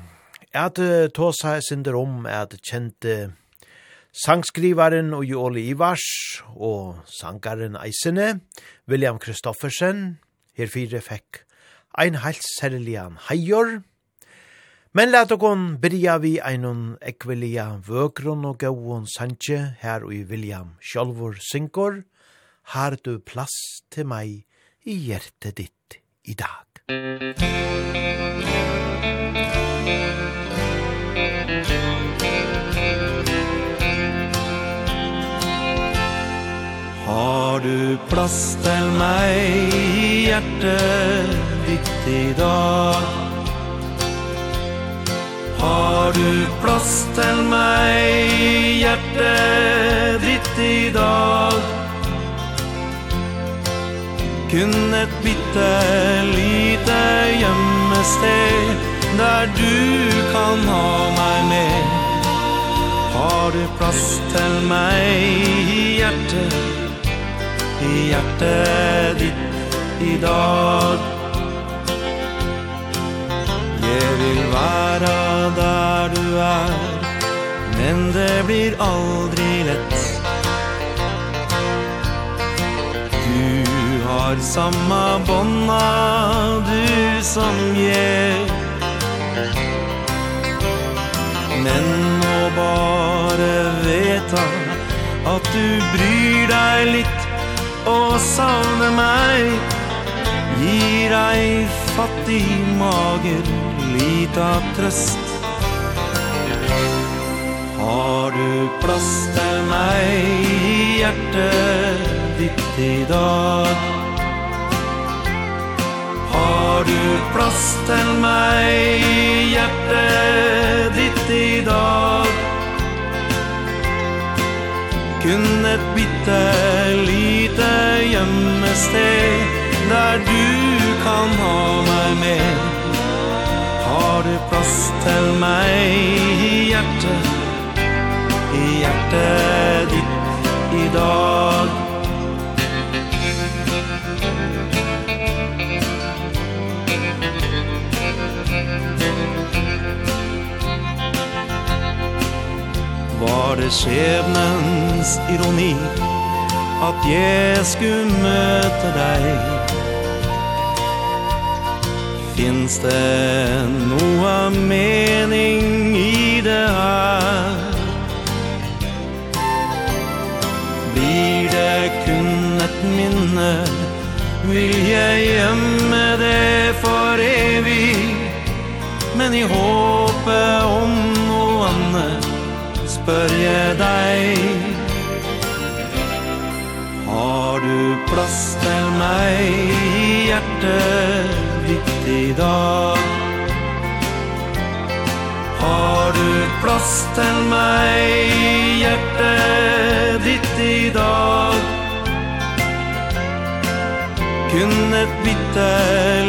at tåsa er sinder om at kjente sangskrivaren og Joli Ivars og sangaren Eisene, William Kristoffersen, herfire fekk ein heilt særligan heior, Men let okon byrja vi einon ekvelia vøkron og gauon sanje her og i William Sjolvor Sinkor, har du plass til meg i hjertet ditt i dag. Har du plass til meg i hjertet ditt i dag? Har du plass til meg i hjertet ditt i dag? Kun et bitte lite gjemmested Der du kan ha meg med. Har du plass til meg i hjertet I hjertet ditt i dag Jeg vil være der du er Men det blir aldri lett har samma bonna du som jag Men må bare veta at du bryr deg litt og savner meg. Gir ei fattig mager lita trøst. Har du plass til meg i hjertet ditt i dag? du plass til meg Hjertet ditt i dag Kun et bitte lite gjemmested Der du kan ha meg med. Har du plass til meg i hjertet I hjertet ditt i dag var det skjebnens ironi At jeg skulle møte deg Finns det noe mening i det her? Blir det kun et minne? Vil jeg gjemme det for evig? Men i håpet om spørje deg. Har du plass til meg i hjertet ditt i dag? Har du plass til meg i hjertet ditt i dag? Kun et bitte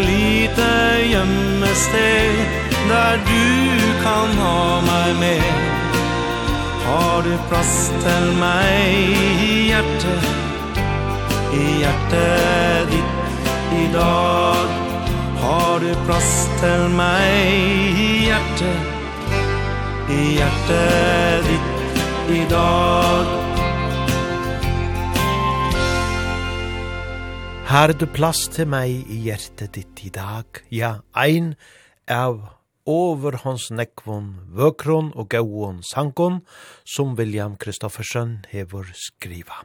lite gjemmested Der du kan ha meg med. Har du plass til meg i hjertet I hjertet ditt i dag Har du plass til meg i hjertet I hjertet ditt i dag Har du plass til meg i hjertet ditt i dag? Ja, ein av over hans nekvon, vøkron og gauon sankon, som William Kristoffersen hever skriva.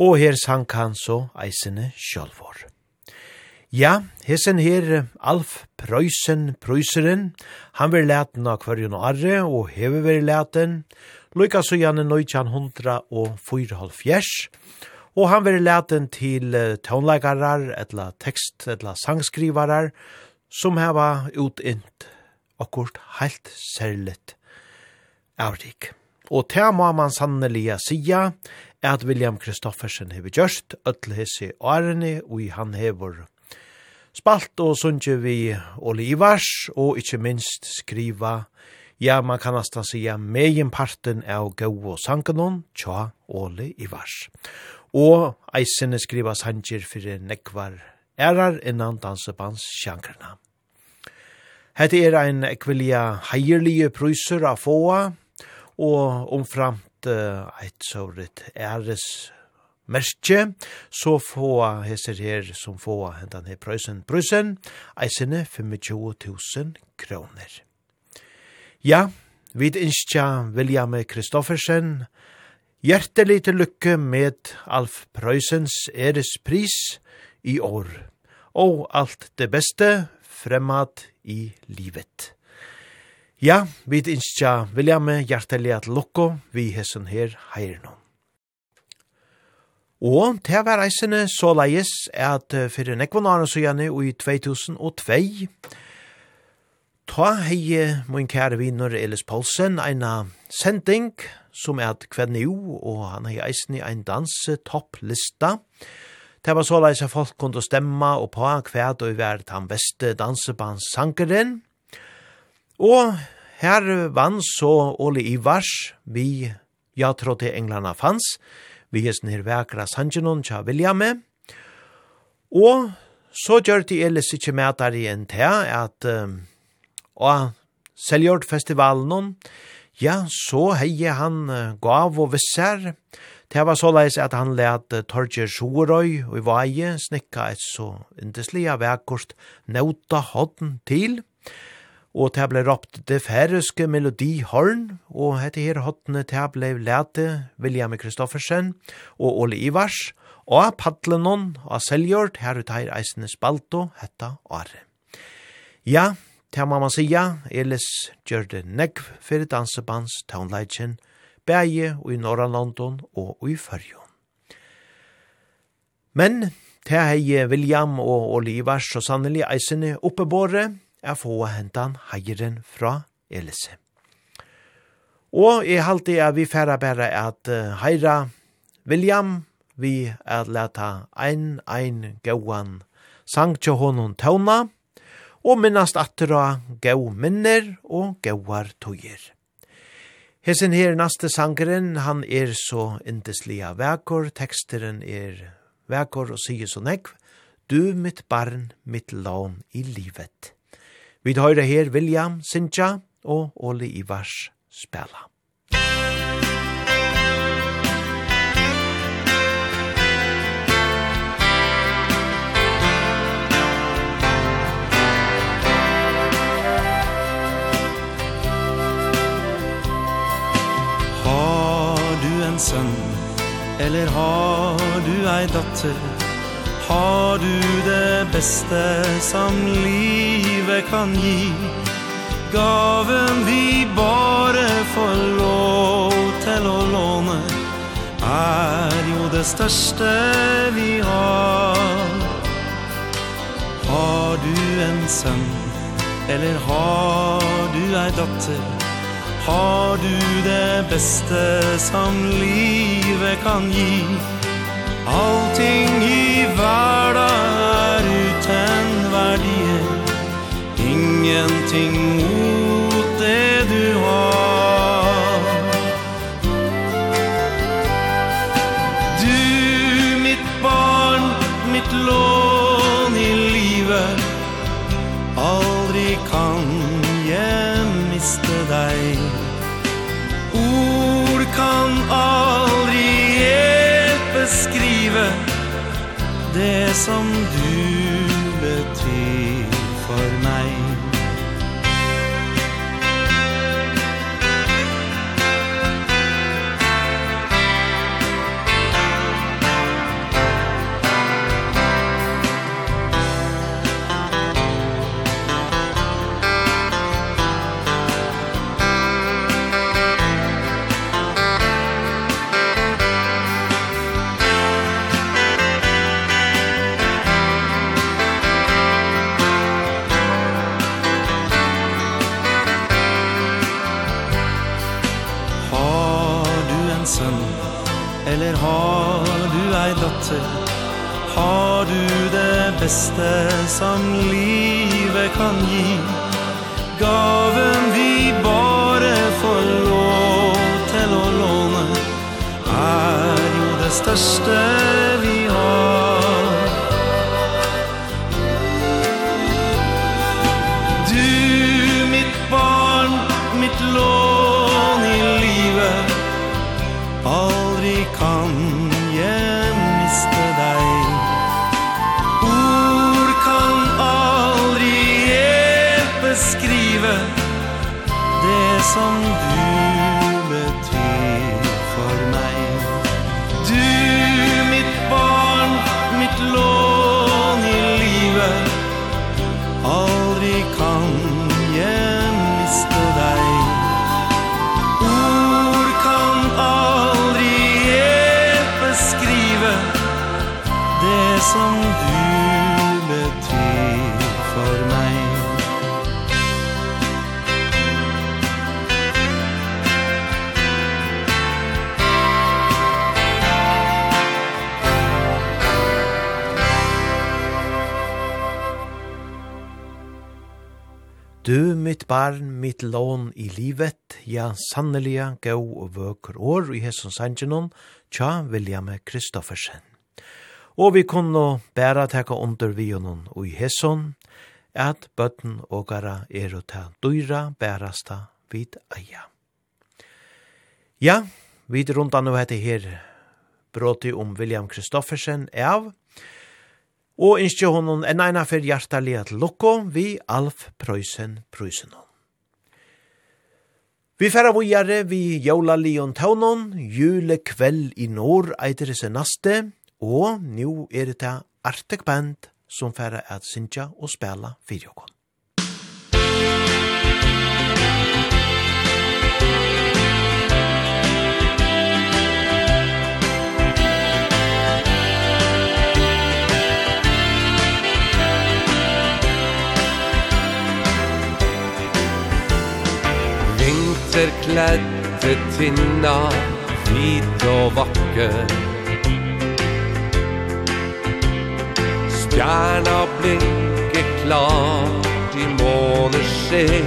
Og her sank han så eisene sjølvor. Ja, hesen her Alf Preussen Preusseren, han var leten av kvarjon og arre, og hever var leten, lykka så gjerne nøytjan hundra og fyrhalv fjers, og han var leten til tånleikarar, etla tekst, etla sangskrivarar, som heva utint akkurat heilt særligt avrik. Og til må man sannelig sige at William Kristoffersen hever gjørst ødel årene og han hever spalt og sunnje vi olivars og ikkje minst skriva Ja, man kan næstan sige meginparten av gau og sankanon, tja, Ole Ivars. Og eisene skriva sanger fyrir nekvar ærar innan dansebans sjankrena. Hette er ein ekvelia heierlige pryser av fåa, og omframt uh, eit såret æres merke, så få heser her som få hentan her prøysen prøysen, eisene 25.000 kroner. Ja, vid innskja William Kristoffersen, hjertelig til lykke med Alf Prøysens erespris i år, og alt det beste fremad i livet. Ja, vi innskja William hjertelig at lukko vi hessen her heiren Og til hver reisende så leies at fyrir nekvonaren så gjerne og i 2002 ta hei min kære viner Elis Paulsen, eina sending som er at kveld nu og han hei eisen i ein danse topplista Det var såleis at folk kunne stemma og på hver og vært han beste dansebandssankeren. Og her vann så Ole Ivars, vi ja trodde englerne fanns, vi er snir vekra sangenon tja Williame. Og så gjør de ellers ikke med der igjen til at um, og seljort festivalen ja, så heie han gav og visser, Det var såleis at han let Torger Sjorøy og i vaje snikka et så indeslige vekkort nauta hodden til, og det ble råpt det færeske melodihorn, og hette her hodne det ble lete William Kristoffersen og Ole Ivars, og Padlenon og Seljord, her ut her eisende spalto, hetta Are. Ja, det må man sija, Elis gjør det negv fyrir dansebands, Town og bæje og i Norrlandon og i Førjon. Men til hei William og Olivers så sannelig eisene oppebåre er få hentan heieren fra Elise. Og jeg halte at vi færa bæra at heira William vi at leta ein ein gauan sang til honom tauna og minnast atera gau minner og gauar tøyer. Hesen her naste sangeren, han er så indeslia vekor, teksteren er vekor og sier så nekv, du mitt barn, mitt lån i livet. Vi høyre her William Sintja og Ole Ivars spela. en sønn? Eller har du ei datter? Har du det beste som livet kan gi? Gaven vi bare får lov til å låne Er jo det største vi har Har du en sønn? Eller har du ei datter? Har du det beste som livet kan gi? Allting i hverdag er uten verdier, Ingenting mot det som du beste som livet kan gi. Gaven vi bare får lov til å låne Er jo det største Mitt barn, mitt lån i livet, ja sanneliga, gå og vøker år i hesson sangenon, tja William Kristoffersen. Og vi kunne bæra teka under vi og i hesson, at bøtten og gara er å ta dyra bærasta vid eia. Ja, vid rundan og hette her bråti om William Kristoffersen av, Og innskje honom en eina for hjertelig at lukko vi Alf Prøysen Prøysen. Vi færa vujare vi Jola Leon Taunon, jule kveld i norr eitir seg naste, og nu er det Artek Band som færa at synja og spela fyrjokon. vinterklädde tinna Vit og vacker Stjärna blinker klart i månesken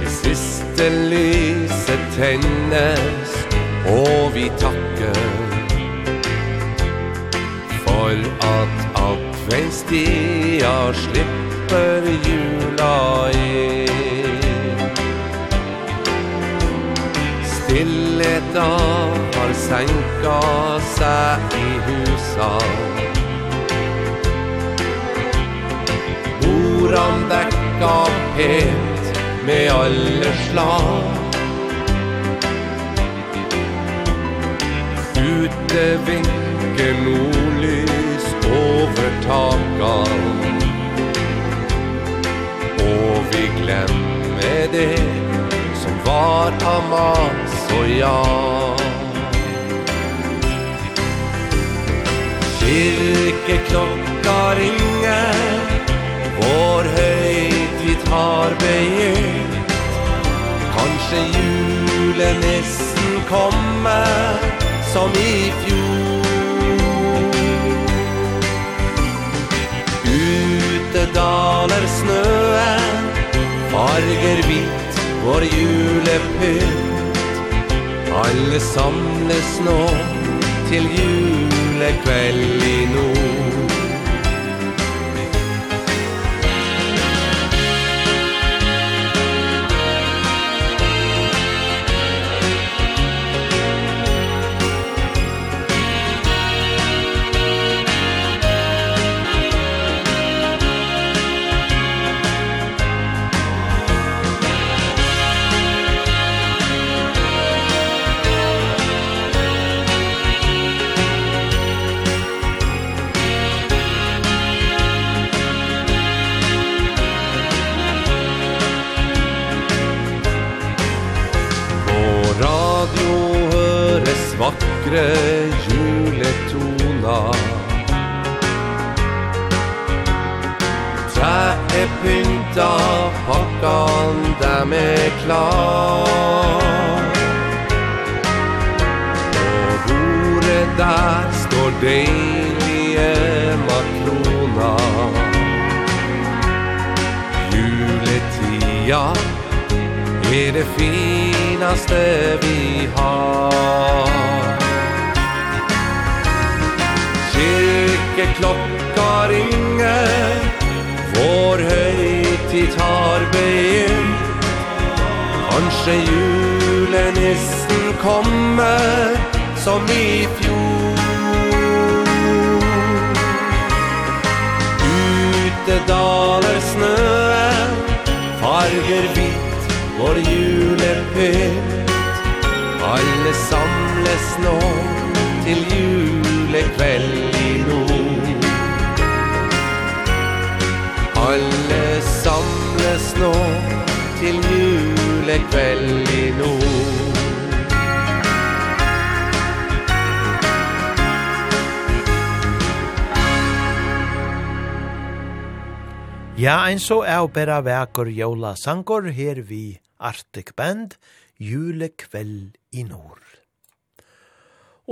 Det siste lyset tennes Og vi takker. For at adventstia slipper för jula är Stillheten har sänka sig i husa Horan väcka pent med alle slag. Ute vinker nordlys over takan Og vi glemmer det Som var av mas og jag Kirkeklokka ringer Vår høyt vi tar begynt Kanskje julenissen kommer Som i fjor. daler snøen. Farger hvit vår julepynt. Alle samles nå til julekveld i nord. alle samles nå til julekveld i nord Alle samles nå til julekveld i nord Ja, ein så er bera vekur jóla sangur her vi Arctic Band, jule kveld i nord.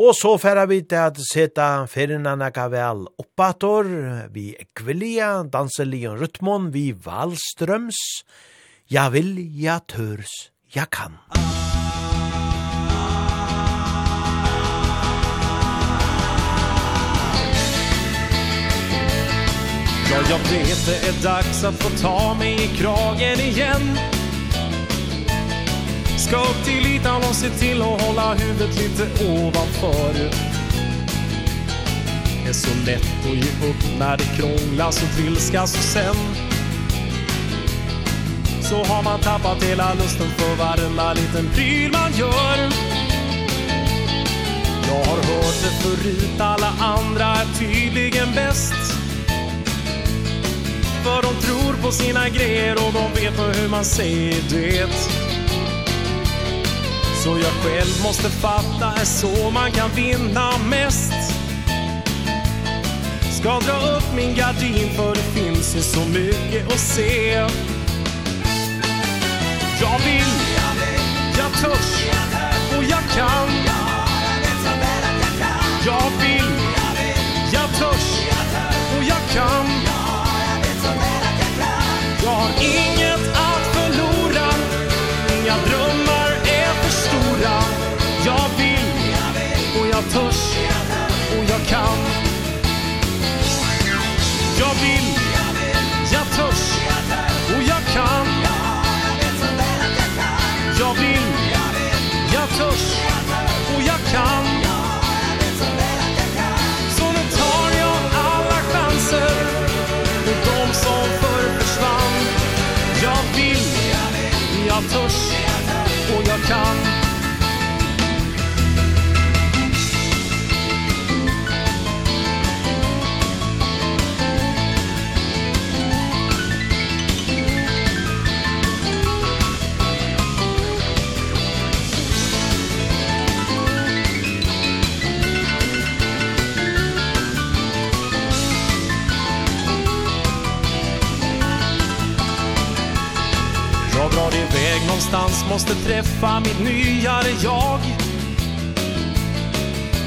Og så færa vi til at seta ferina naka vel oppator, vi ekvelia, danselion rytmon, vi valstrøms, ja vil, ja tørs, ja kan. Ja, jag vet det är dags att få ta mig i kragen igen. Ska upp till ytan och se till att hålla huvudet lite ovanför. Det är så lätt att ge upp när det krånglas och trilskas och sen. Så har man tappat hela lusten för varenda liten pryl man gör. Jag har hört det förut, alla andra är tydligen bäst. För de tror på sina grejer och de vet på hur man säger det. Så jag själv måste fatta är så man kan vinna mest. Ska dra upp min gardin för det finns ju så mycket att se. Jag vill, jag törs och jag kan. Jag någonstans måste träffa mitt nyare jag.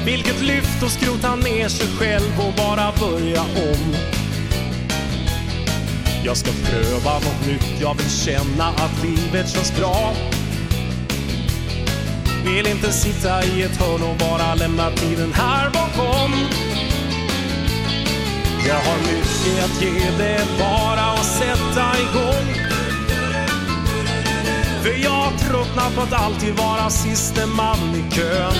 Vilket lyft och skrota ner sig själv och bara börja om. Jag ska pröva något nytt, jag vill känna att livet känns bra. Vill inte sitta i ett hörn och bara lämna tiden här bakom. Jag har mycket att ge, det bara att sätta igång. För jag tröttnat på att alltid vara siste man i kön.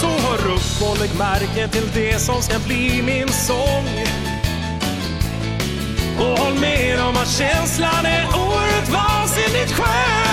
Så hör upp och lägg märke till det som ska bli min sång. Och håll med om att känslan är orättvasinligt skön.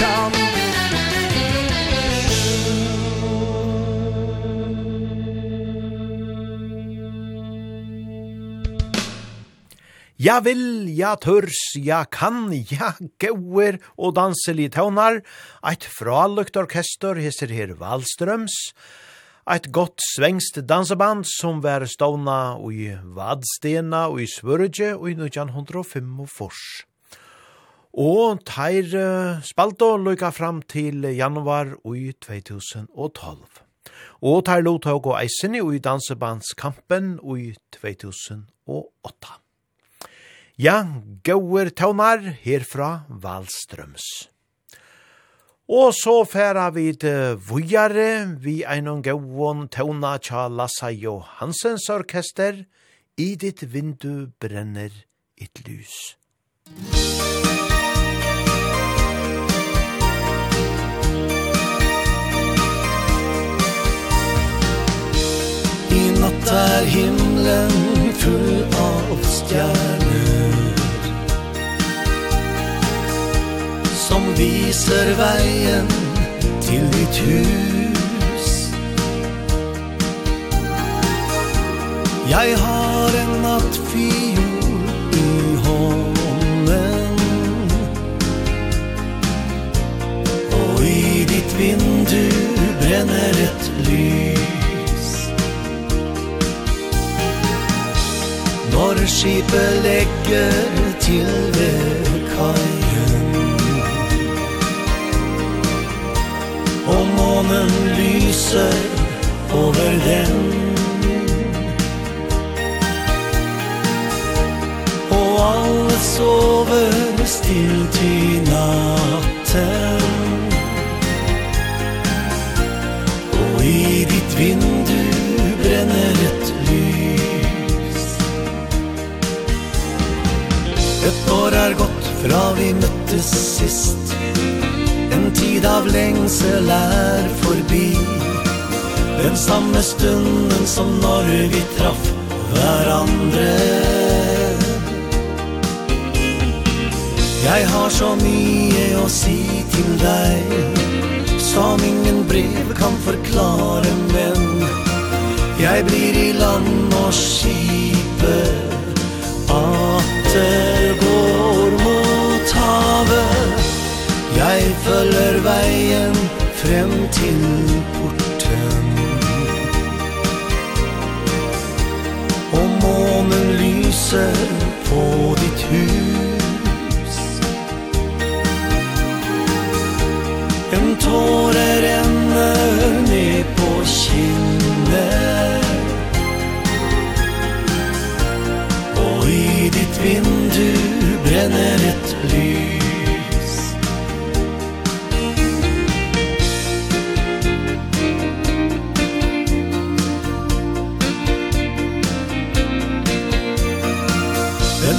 kan Ja vil, ja tørs, ja kan, ja gauer og danselig tøvnar, eit fralukt orkester hisser her Wallströms, eit gott svengst danseband som var ståna i Vadstena og i Svørge og i 1905 og fors. Og teir uh, spalto lukka fram til januar i 2012. Og teir lovtog og eisini i dansebandskampen i 2008. Ja, gauer taunar herfra Valstrøms. Og så færa vi til Vujare, vi einon gauon tauna tja Lassa Johansens orkester, i ditt vindu brenner et lys. Musikk Snart himlen full av stjärnor Som viser vägen till ditt hus. Jag har en nattfiol i hånden Och i ditt vindu bränner ett lys Når skipet legger til ved kajen Og månen lyser over den. Og alle sover stilt i natt. Fra vi møttes sist. En tid av lengsel er forbi Den samme stunden som når vi traff hverandre Jeg har så mye å si til deg Som ingen brev kan forklare, men Jeg blir i land og skipet Atter går følger veien fram til porten. Og månen lyser på ditt hus. En tåre renner ned på kinnet Og i ditt vindu brenner et lys.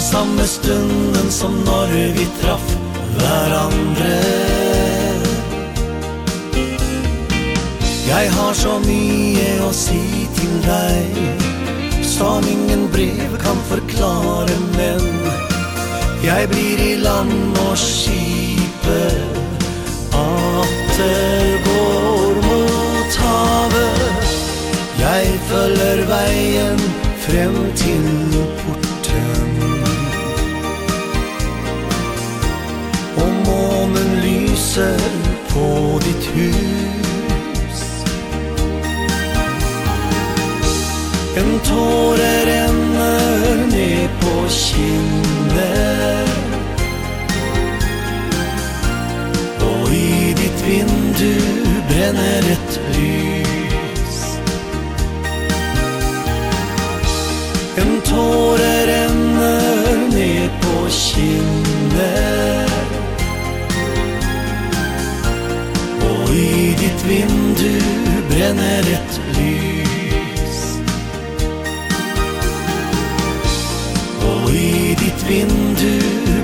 Samme stunden som når vi traff hverandre. Jeg har så mye å si til deg Som ingen brev kan forklare, men Jeg blir i land og skipet Atter går mot havet. Jeg følger veien frem til porten. lyser på ditt hus. En tåre renner ned på kinnet Og i ditt vindu brenner et lys. En tåre renner ned på kinnet vindu brenner ett lys Och i ditt vindu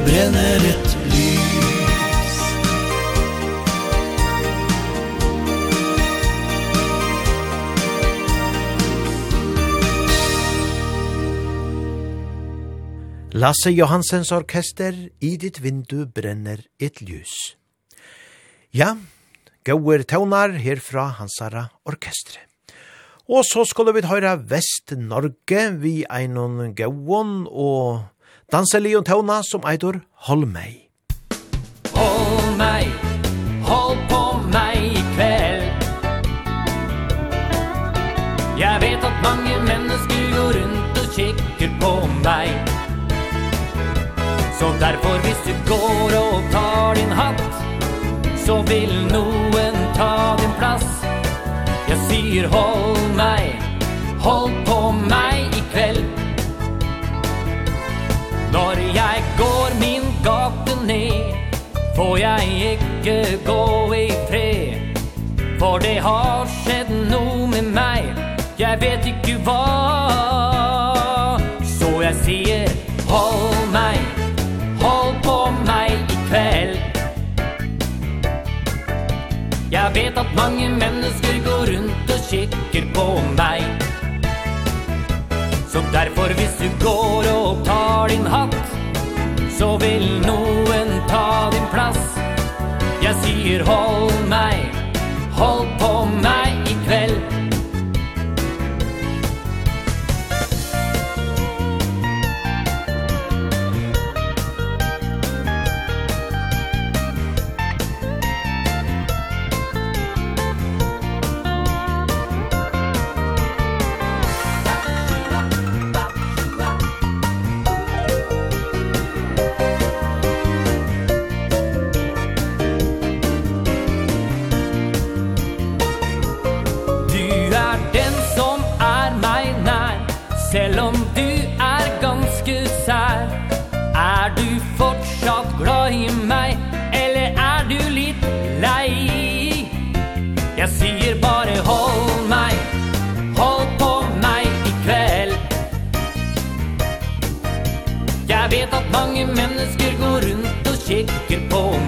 bränner ett lys Lasse Johansens orkester, i ditt vindu brenner ett ljus. Ja, Gauer tøvnar herfra hansara orkestre. Og så skulle vi høyra Vest-Norge vi einon gauon og danselig og tøvna som eitor Hold meg. Hold meg, hold på meg i kveld. Jeg vet at mange mennesker går rundt og kikker på meg. Så derfor hvis du går og tar din hatt så vil noen ta din plass. Jeg sier hold meg, hold på meg i kveld. Når jeg går min gate ned Får jeg ikke gå i fred. For det har skjedd noe med meg Jeg vet ikke hva. Så jeg sier hold Mange mennesker går rundt og kikker på meg. Så derfor hvis du går og tar din hatt Så vil noen ta din plass. Jeg sier hold meg, hold på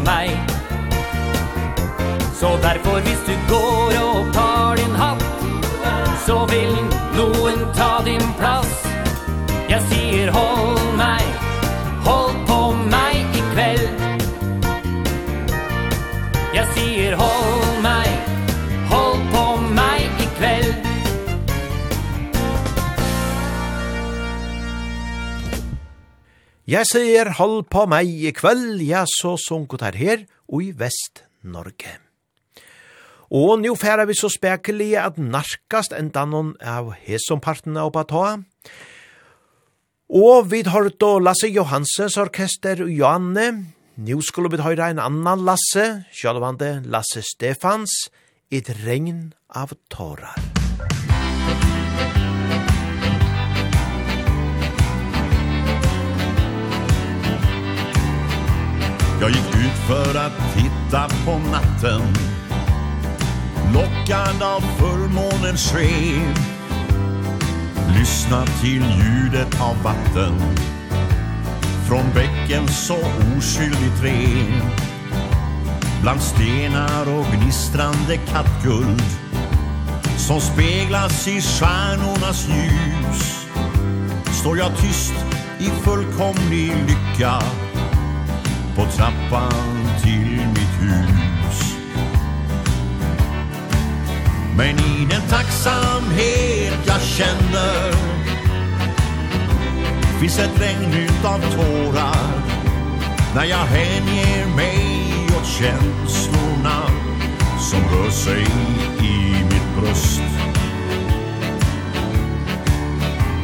meg Så derfor hvis du går og tar din hatt Så vil noen ta din plass. Jeg sier hold Jeg sier hold på meg i kveld, ja, så sunket her her og i Vest-Norge. Og nå færer vi så spekelig at narkast enda noen av hesompartene oppa ta. Og vi har hørt Lasse Johansens orkester og Johanne. Nå skulle vi høre en annan Lasse, sjølvande Lasse Stefans, et regn av tårar. Jag gick ut för att titta på natten. Lockad av fullmånens sken. Lyssna till ljudet av vatten. Från bäcken så oskyldigt ren Bland stenar och gnistrande kattguld. Som speglas i stjärnornas ljus. Står jag tyst i fullkomlig lycka på trappan till mitt hus. Men i den tacksamhet jag känner. Finns ett regn utav tårar När jag hänger mig åt känslorna Som rör sig i mitt bröst.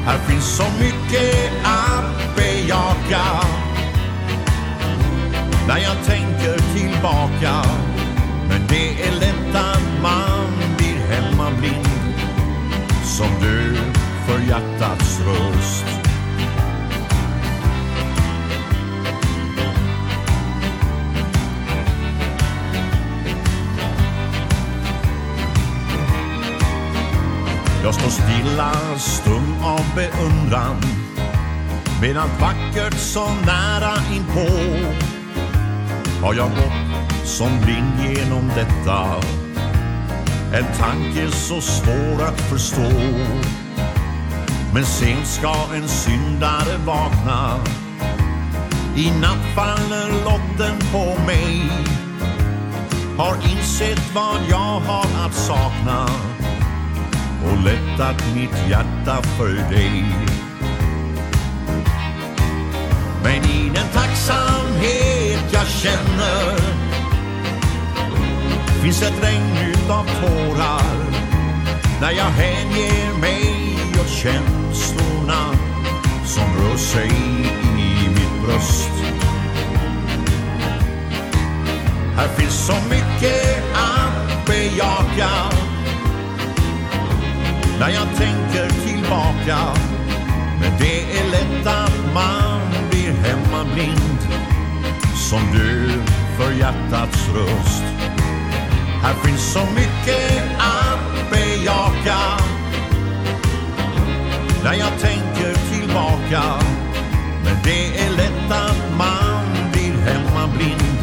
Här finns så mycket att bejaka när jag tänker tillbaka Men det är lätt att man blir hemmablind Som du för hjärtats röst. Jag står stilla, stum av beundran Medan vackert så nära inpå har jag gått som blind genom detta. En tanke så svår att förstå. Men sent ska en syndare vakna. I natt faller lotten på mig. Har insett vad jag har att sakna. Och lättat mitt hjärta för dig. Men i den tacksamhet jag känner. Finns ett regn utav tårar? När jag hänger mig åt känslorna Som rör sig i mitt bröst. Här finns så mycket att bejaka. När jag tänker tillbaka. Men det är lätt att man hemmablind Som du för hjärtats röst. Här finns så mycket att bejaka. När jag tänker tillbaka Men det är lätt att man blir hemmablind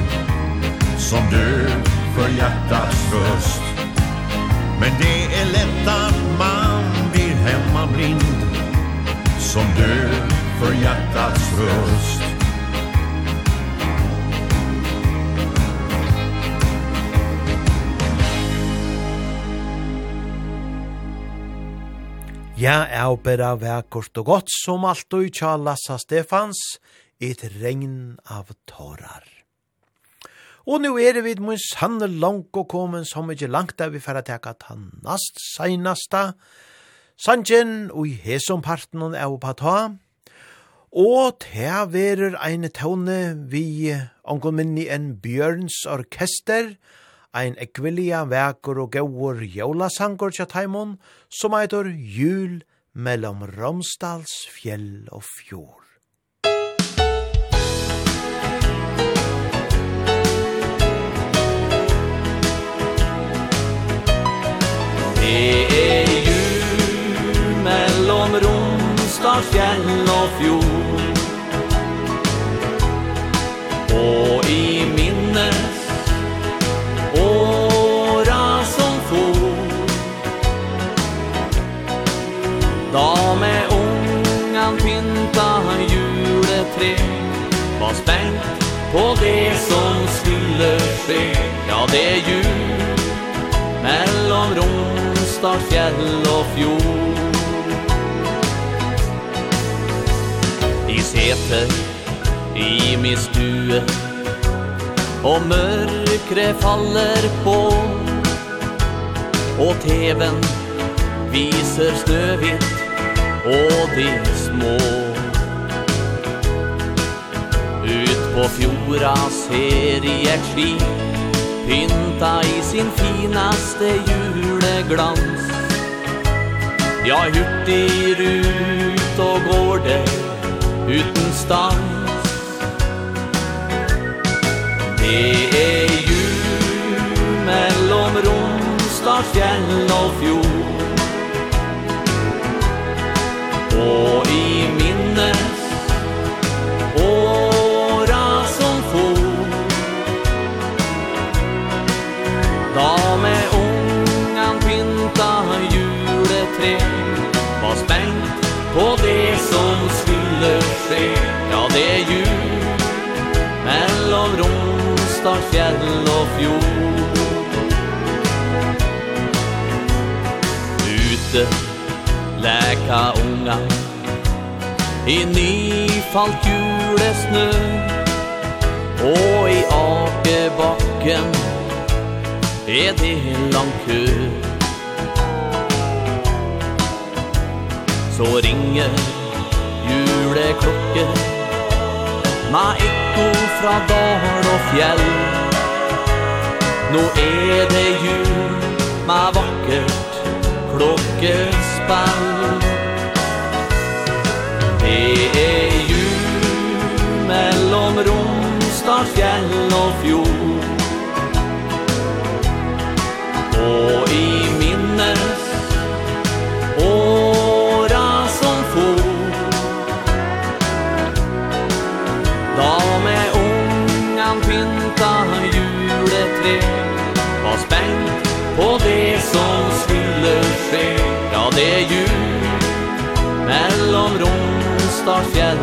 Som du för hjärtats röst. Men det är lätt att man blir hemmablind Som du för hjärtats röst Ja, er bera vekkort og godt som alt og tja Lassa Stefans, et regn av tårar. Og nu er vi mun sanne langt og komen som ikke langt der vi færa teka tannast, seinasta, sanjen og i hesom parten av pata, Og te verur ein tåne vi ongon minni en Bjørns orkester, ein ekvillia vekur og gaur jólasangur tja taimon, som eitur jul mellom Romsdals fjell og fjord. Det er jul mellom Romsdals fjell og fjord, Och i minnes Åra som for. Da med ungan pynta juletre Var spänt på det som skulle ske Ja, det är jul Mellom Ronstad, fjell og fjord. I seter i min stue. Og mørkre faller på Og teven viser snøvitt Og de små. Ut på fjorda ser i et skip Pynta i sin finaste juleglans. Ja, hurtig rut og går det uten stang Det er jul mellom Ronstad, fjell og fjord. Og i snart fjell og fjord. Ute Läka unga. I nyfalt julesnø Og i akebakken Er det en lang kø. Så ringer juleklockan Ma ekko fra dal og fjell. Nå er det jul, ma vakkert klokkespall Det er jul mellom Romstad, fjell og fjord. Og i snart fjell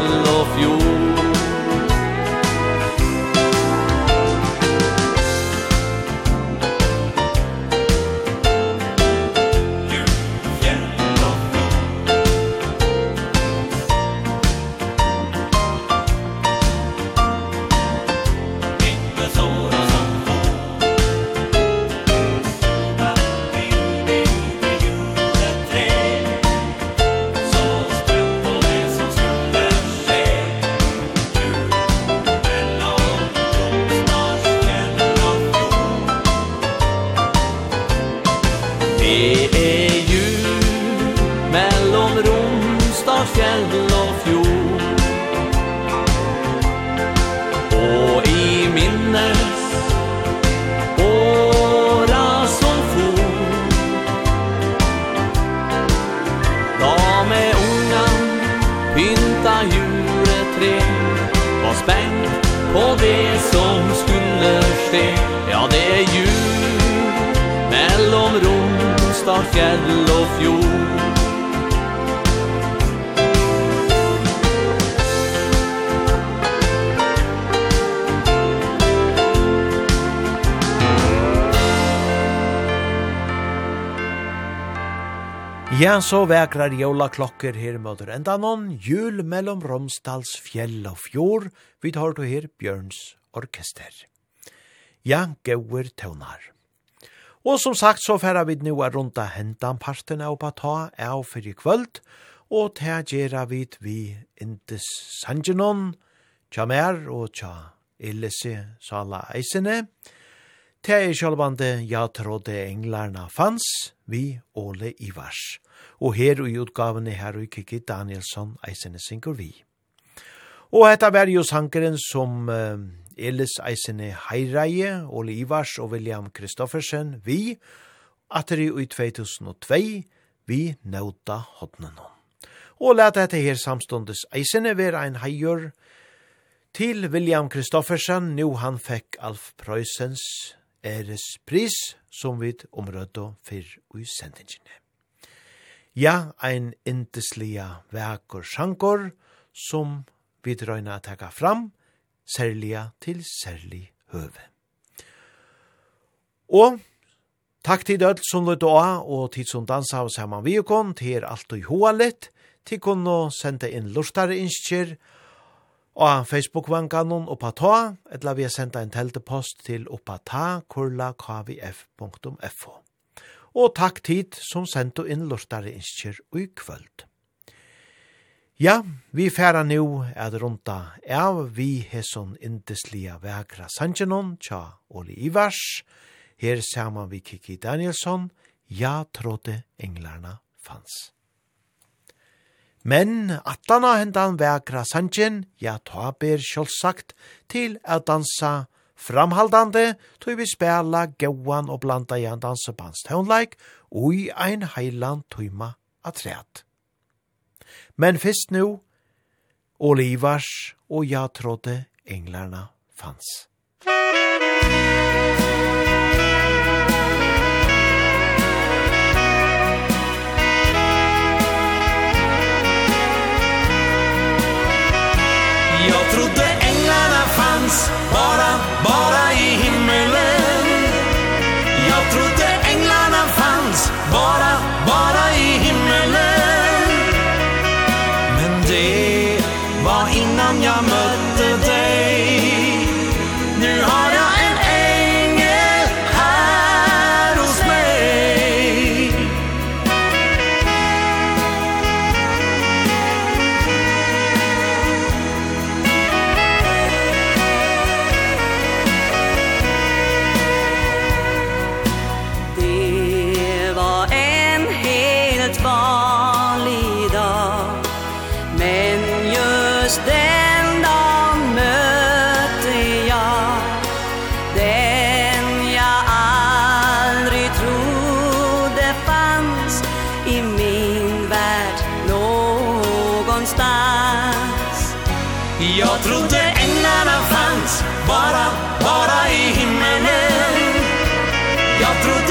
Ja, så vekrar jola klokker her møter enda noen jul mellom Romsdals fjell og fjord. Vi tar til her Bjørns orkester. Ja, gauer tøvnar. Og som sagt så færa vi nu er rundt av hentan parten av ta av fyrir kvöld, og ta gjerra vi vi indes sangenon, tja mer og tja illese sala eisene, Det er sjølvande «Jeg trodde englarna fanns» vi Åle Ivars og her i utgavene her og Kiki Danielsson eisene synger vi. Og hetta var jo sankeren som uh, Elis eisene Heireie, Ole Ivars og William Kristoffersen, vi, atter i 2002, vi nauta hodnen om. Og let dette her samståndes eisene være ein heier til William Kristoffersen, nu han fekk Alf Preussens ærespris, som vi omrødde for i sendingene. Ja, ein indeslia vekur sjankor som vi drøyna at taka fram, særliga til særlig høve. Og takk til dødt som løyt og og tid som dansa av saman vi og kon, til er alt og hoa litt, til kunne sende inn lortare innskjer, og Facebook-vankanon oppa ta, etla vi har senda en teltepost til oppa ta, kurla kvf.fo og takk tid som sendu inn lortare innskjer i kvöld. Ja, vi færa nu er runda av vi hesson indeslia vekra sanjenon tja Oli Ivars, her saman vi Kiki Danielsson, ja trodde englarna fanns. Men attana hendan vekra sanjen, ja ta ber sjålsagt til å dansa framhaldande tog vi spela gauan og blanda i en dansebandstøvnleik og i ein heiland tøyma træt. Men fyrst nu, Olivars og jeg trodde englarna fanns. Jag trodde fanns bara, bara i himmelen. Jag trodde änglarna fanns bara, bara i himmelen. Men det var innan jag mötte Jag trodde änglarna fanns bara, bara i himmelen. Jag trodde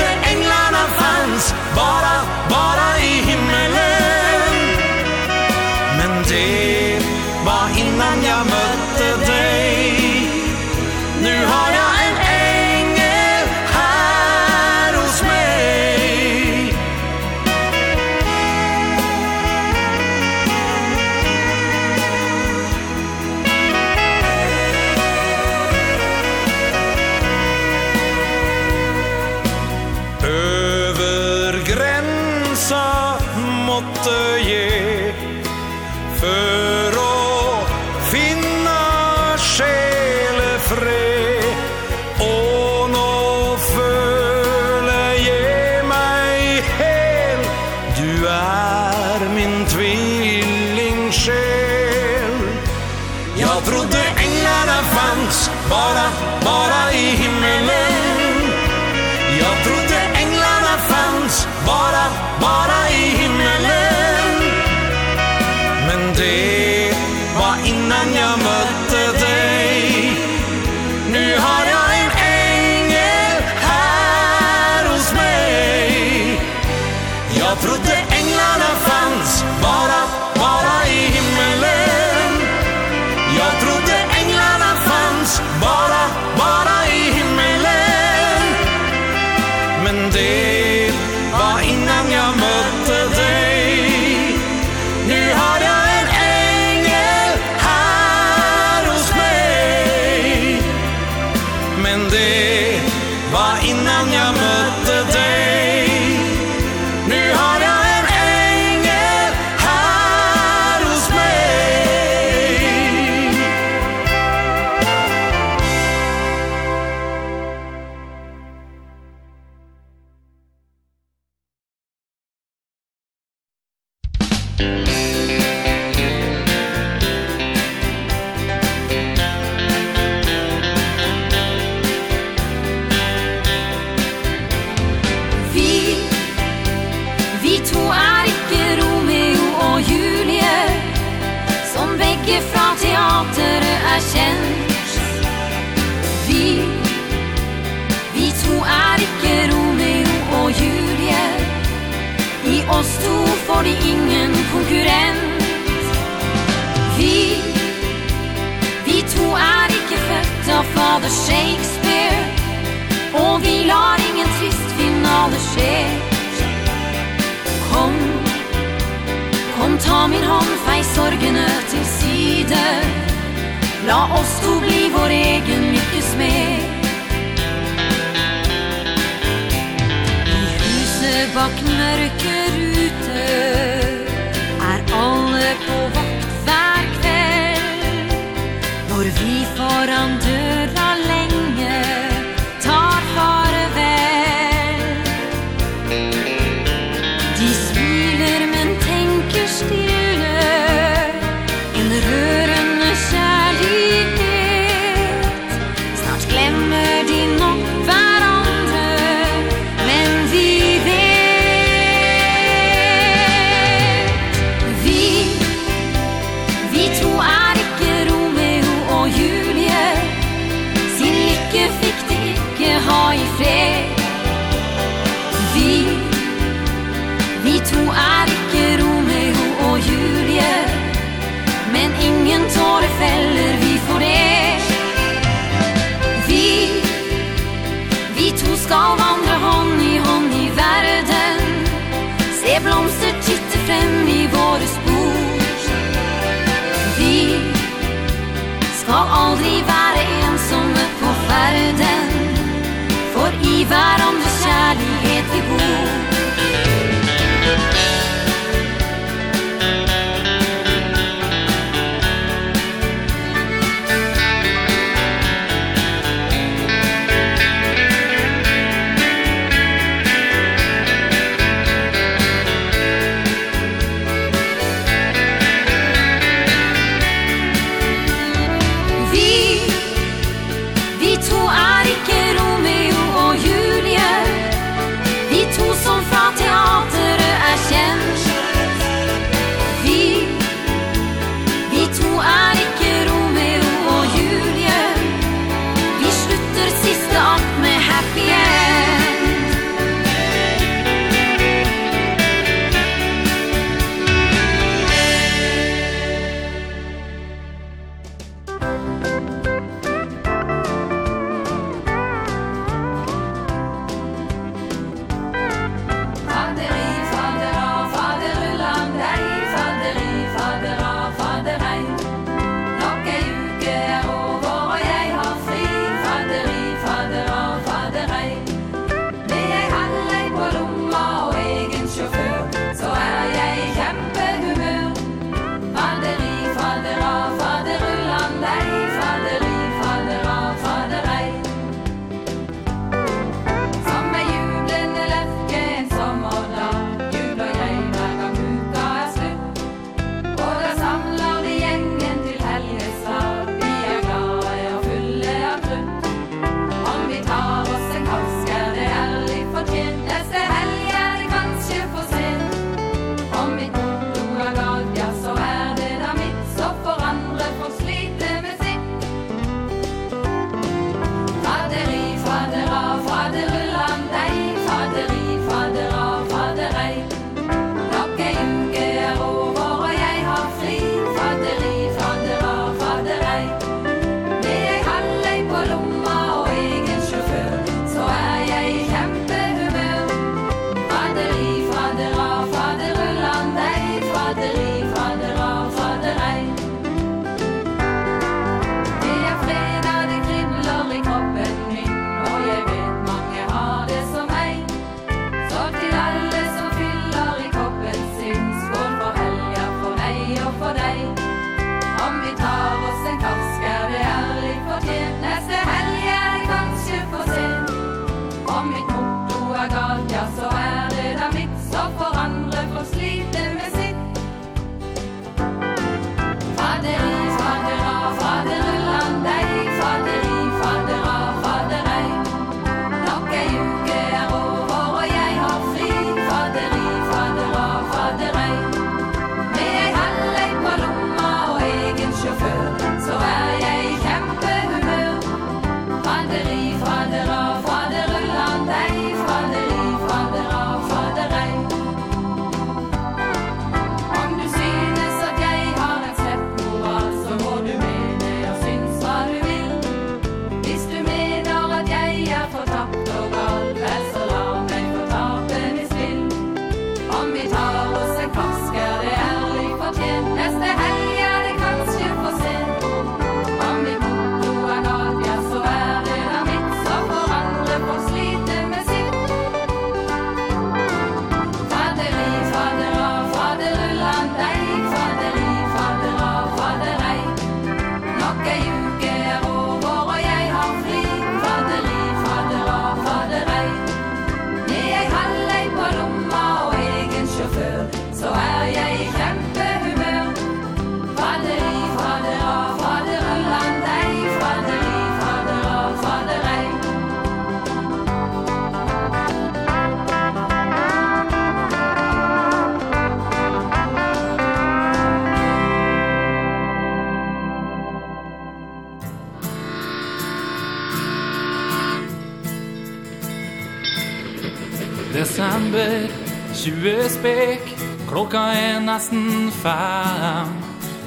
spek Klokka er nesten fem.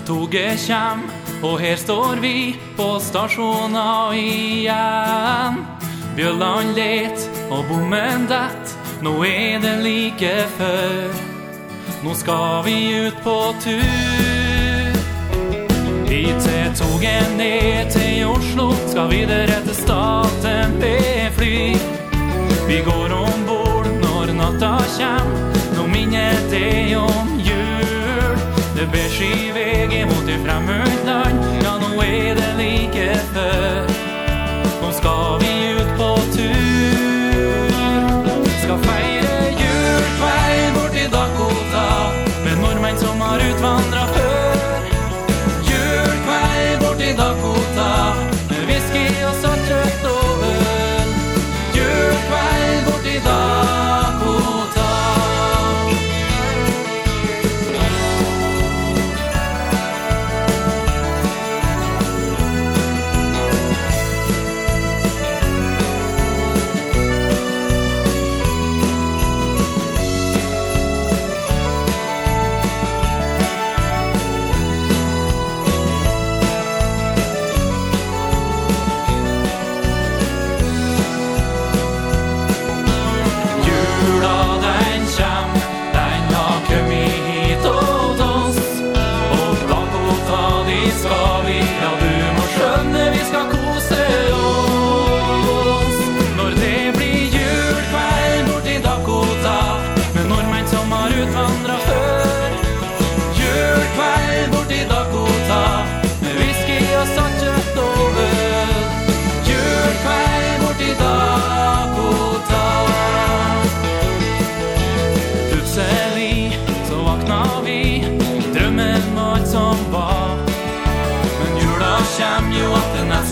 Toget kjem Og her står vi På stasjonen igjen. Bjøllan let Og bommen dett Nå er det like før. Nå skal vi ut på tur. Hit til toget ned til Oslo Skal videre til staten med fly Vi går ombord når natta kjem minnet er om jul. Det bærs i veg imot det fremmøyt land Ja, nå er det like før. Nå skal vi ut på tur.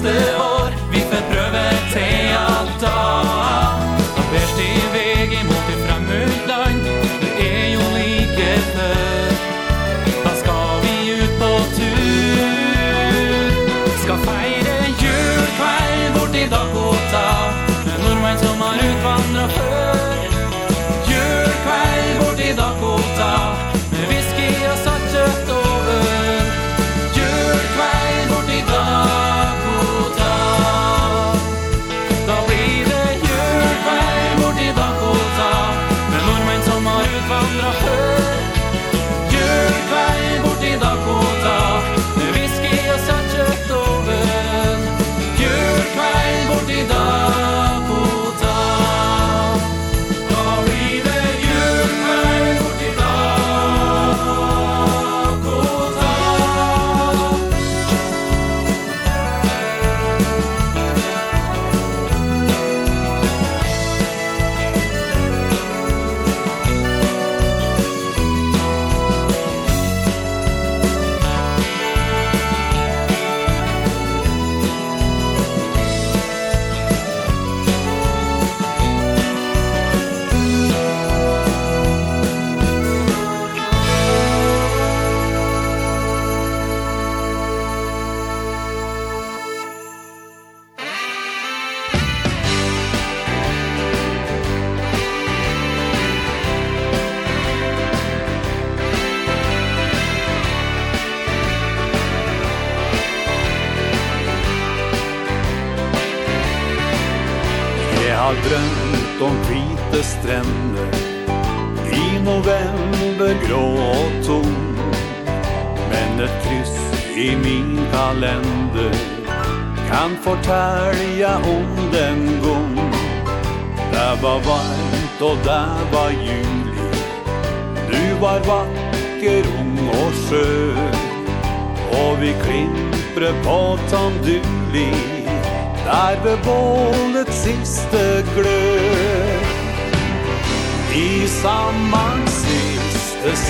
støv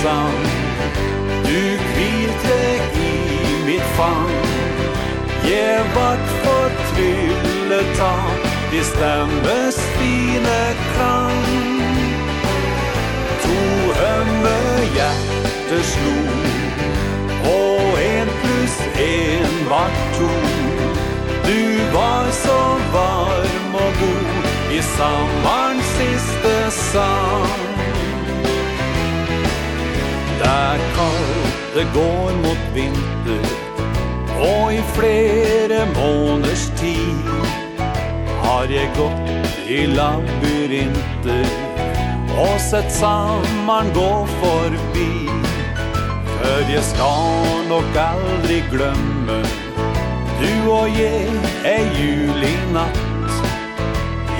sand Du kvilte i mitt fang Jeg vart for trylletap I stemmes fine krang To hømme hjerte slo Og en pluss en vart to. Du var så varm og god I samvarens siste sang. det går mot vinter Og i flere måneders tid Har jeg gått i labyrinter Og sett sommeren gå forbi Før jeg skal nok aldri glemme Du og jeg er juli natt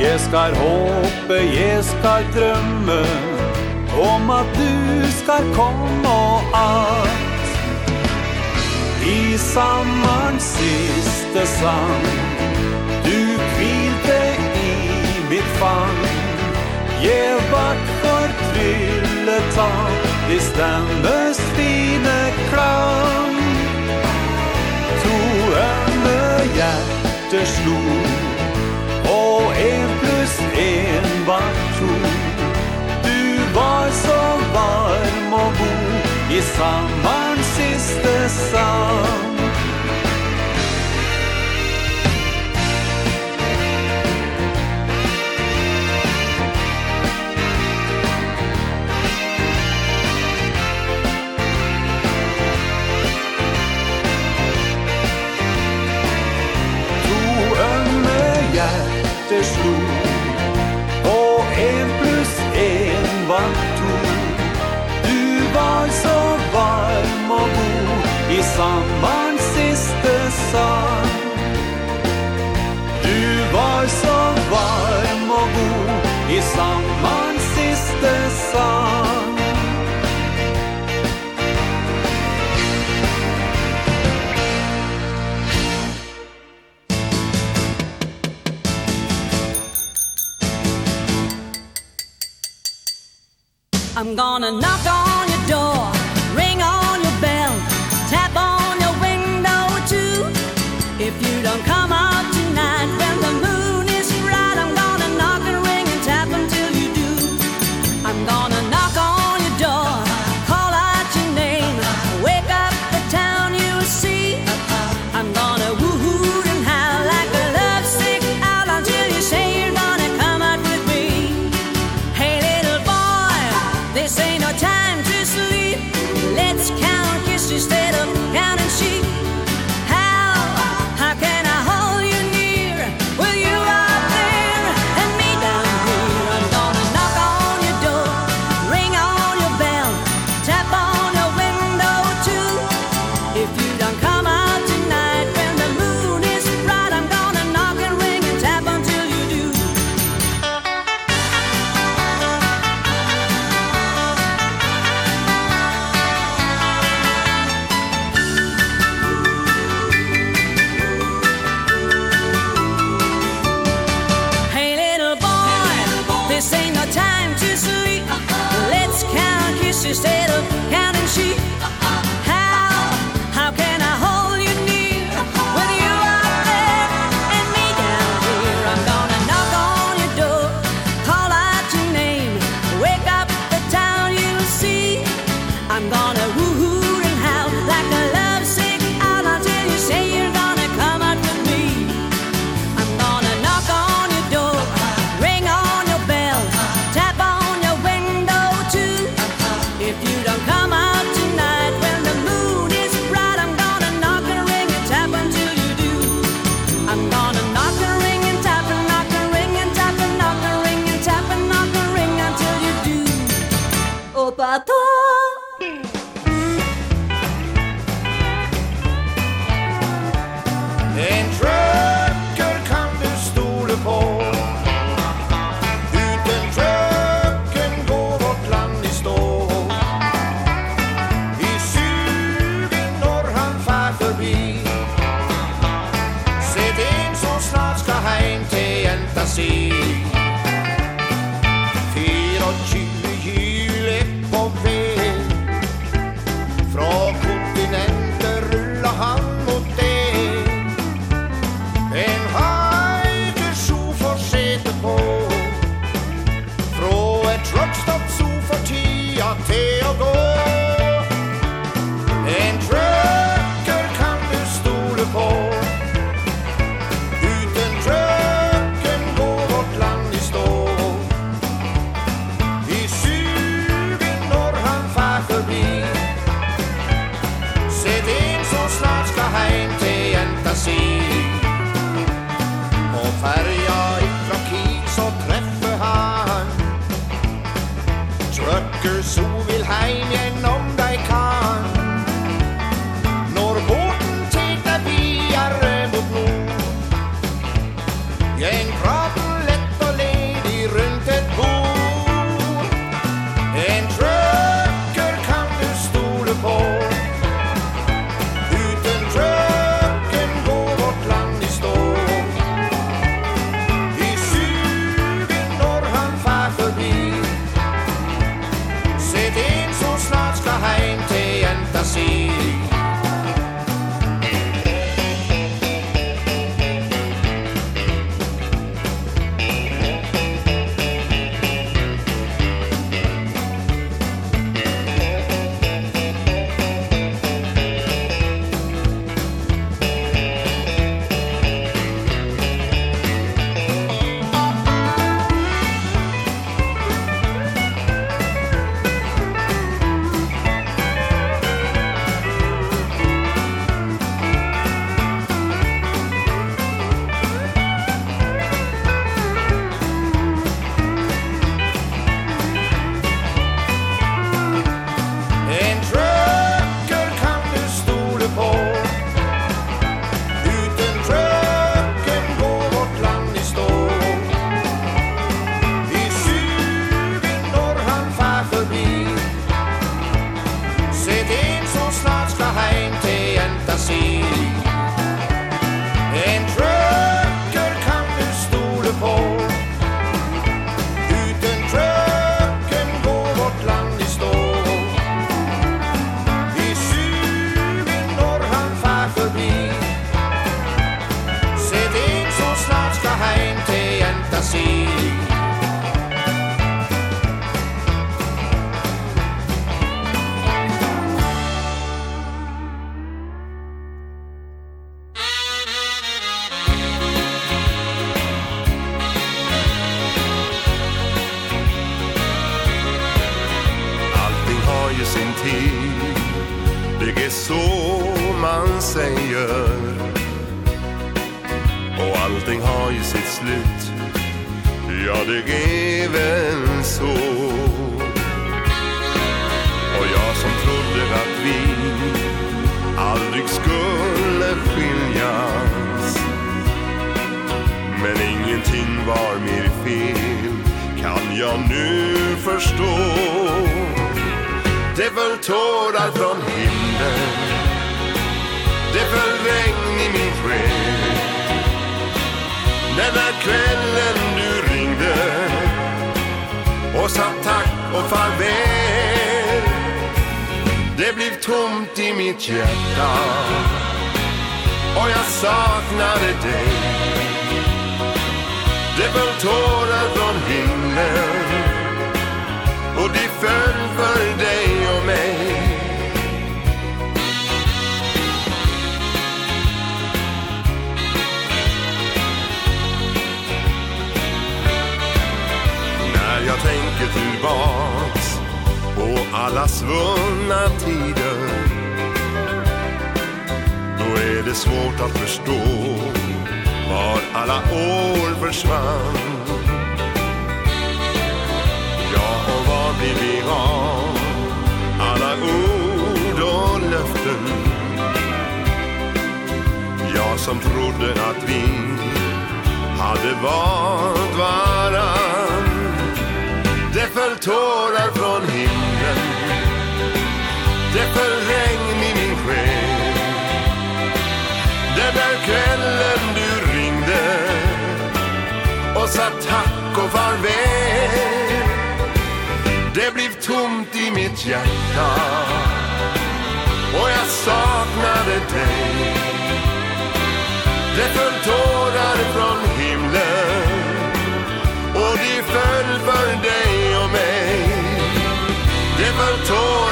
Jeg skal håpe, jeg skal drømme Om at du skal komme og alt I sommarens siste sang Du kvilte i mitt fang Jeg vart for trylletang I stemmes fine klang. To ømme hjerter slo Og en pluss en var to. Du var så varm og god I samme moon since the sun om å bo i sommerens siste sang Du var så varm og god i sommerens siste sang I'm gonna knock on alla svunna tider. Då är det svårt att förstå Var alla år försvann. Ja, och var blir vi av Alla ord och löften. Jag som trodde att vi Hade valt varann. Det föll tårar från himlen. sken Den där kvällen du ringde Och sa tack och farväl. Det blev tomt i mitt hjärta Och jag saknade dig. Det föll tårar från himlen Och de föll för dig och mig. Det föll tårar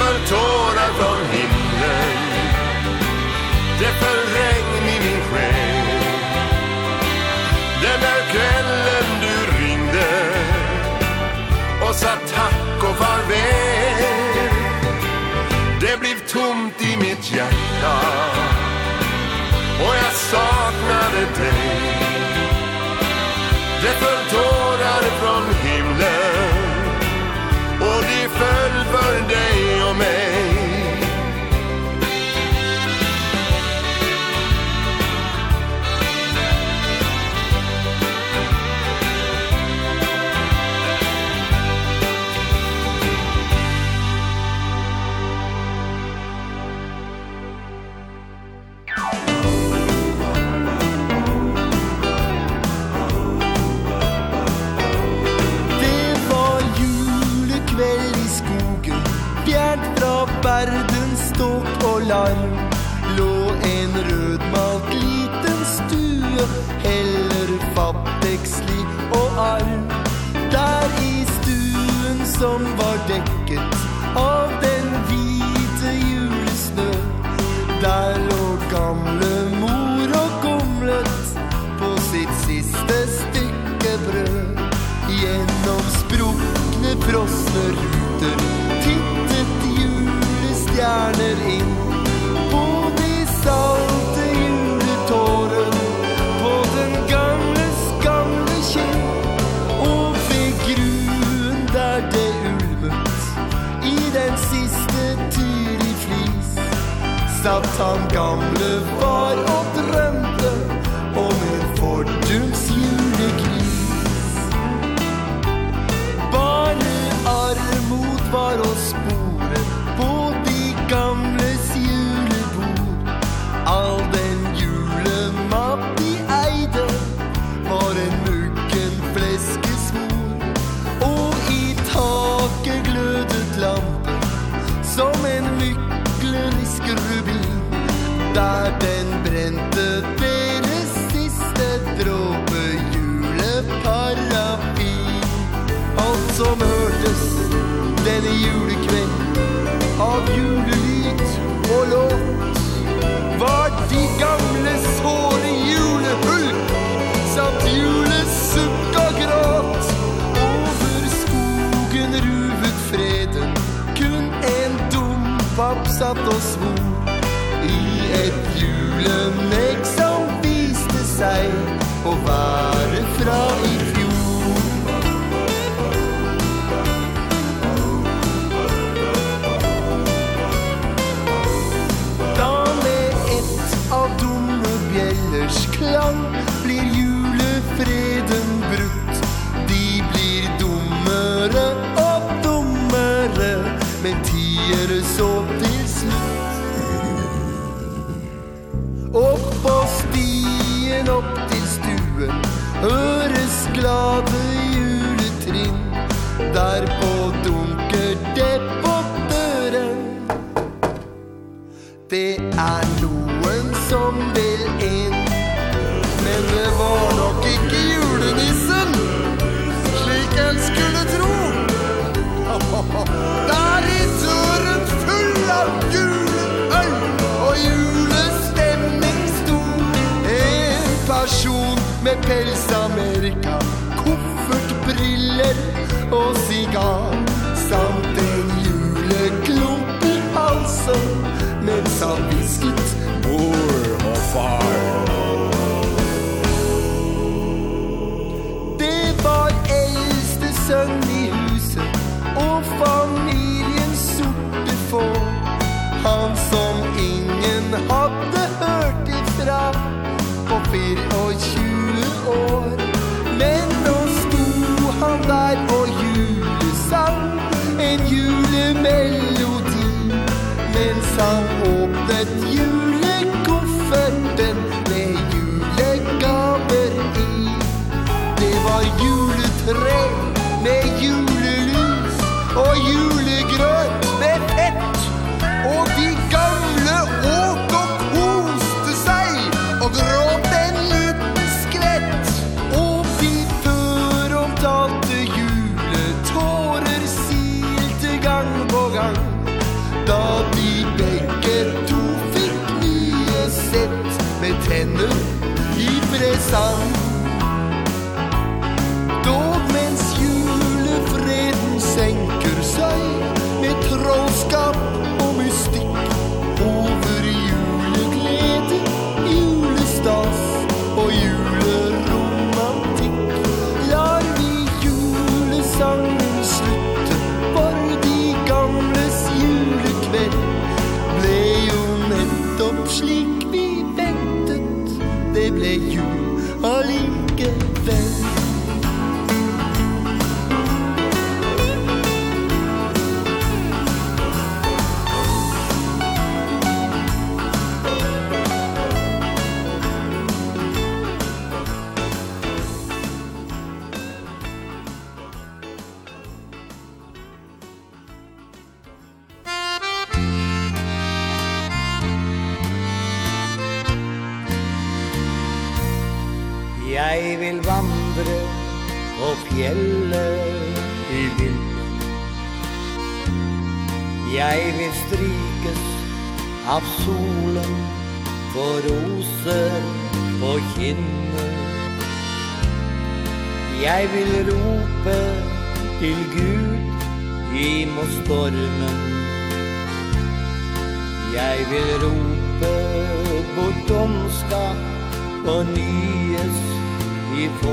föll tårar från himlen. Det föll regn i min själ. Den där kvällen du ringde Och satt larm lå en rødmalt liten stue. Heller fatteksli og arm Der i stuen som var dekket av den hvite julesnø. Der lå gamle mor og gomlet på sitt siste stykke brød. Gjennom sprukne frosne ruter Tittet julestjerner inn. satt han gamle far som hørtes denne julekveld. Av julelyt og låt var de gamle såre julehull samt julesukk og gråt. Over skogen ruvet freden kun en dum papp satt og svor i et julemegg som viste seg å være med pels Amerika Koffert, briller og sigar Samt en juleklump i halsen Mens han visket mor og far åpnet julekofferten med julegaver i. Det var juletre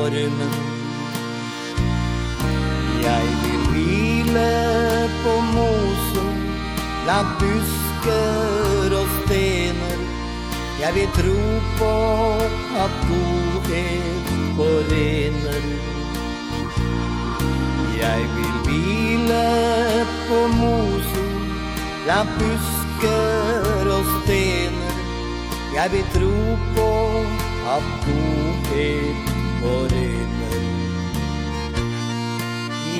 armen Jeg vil hvile på mosen La busker og stener. Jeg vil tro på at godhet forener. Jeg vil hvile på mosen La busker og stener. Jeg vil tro på at godhet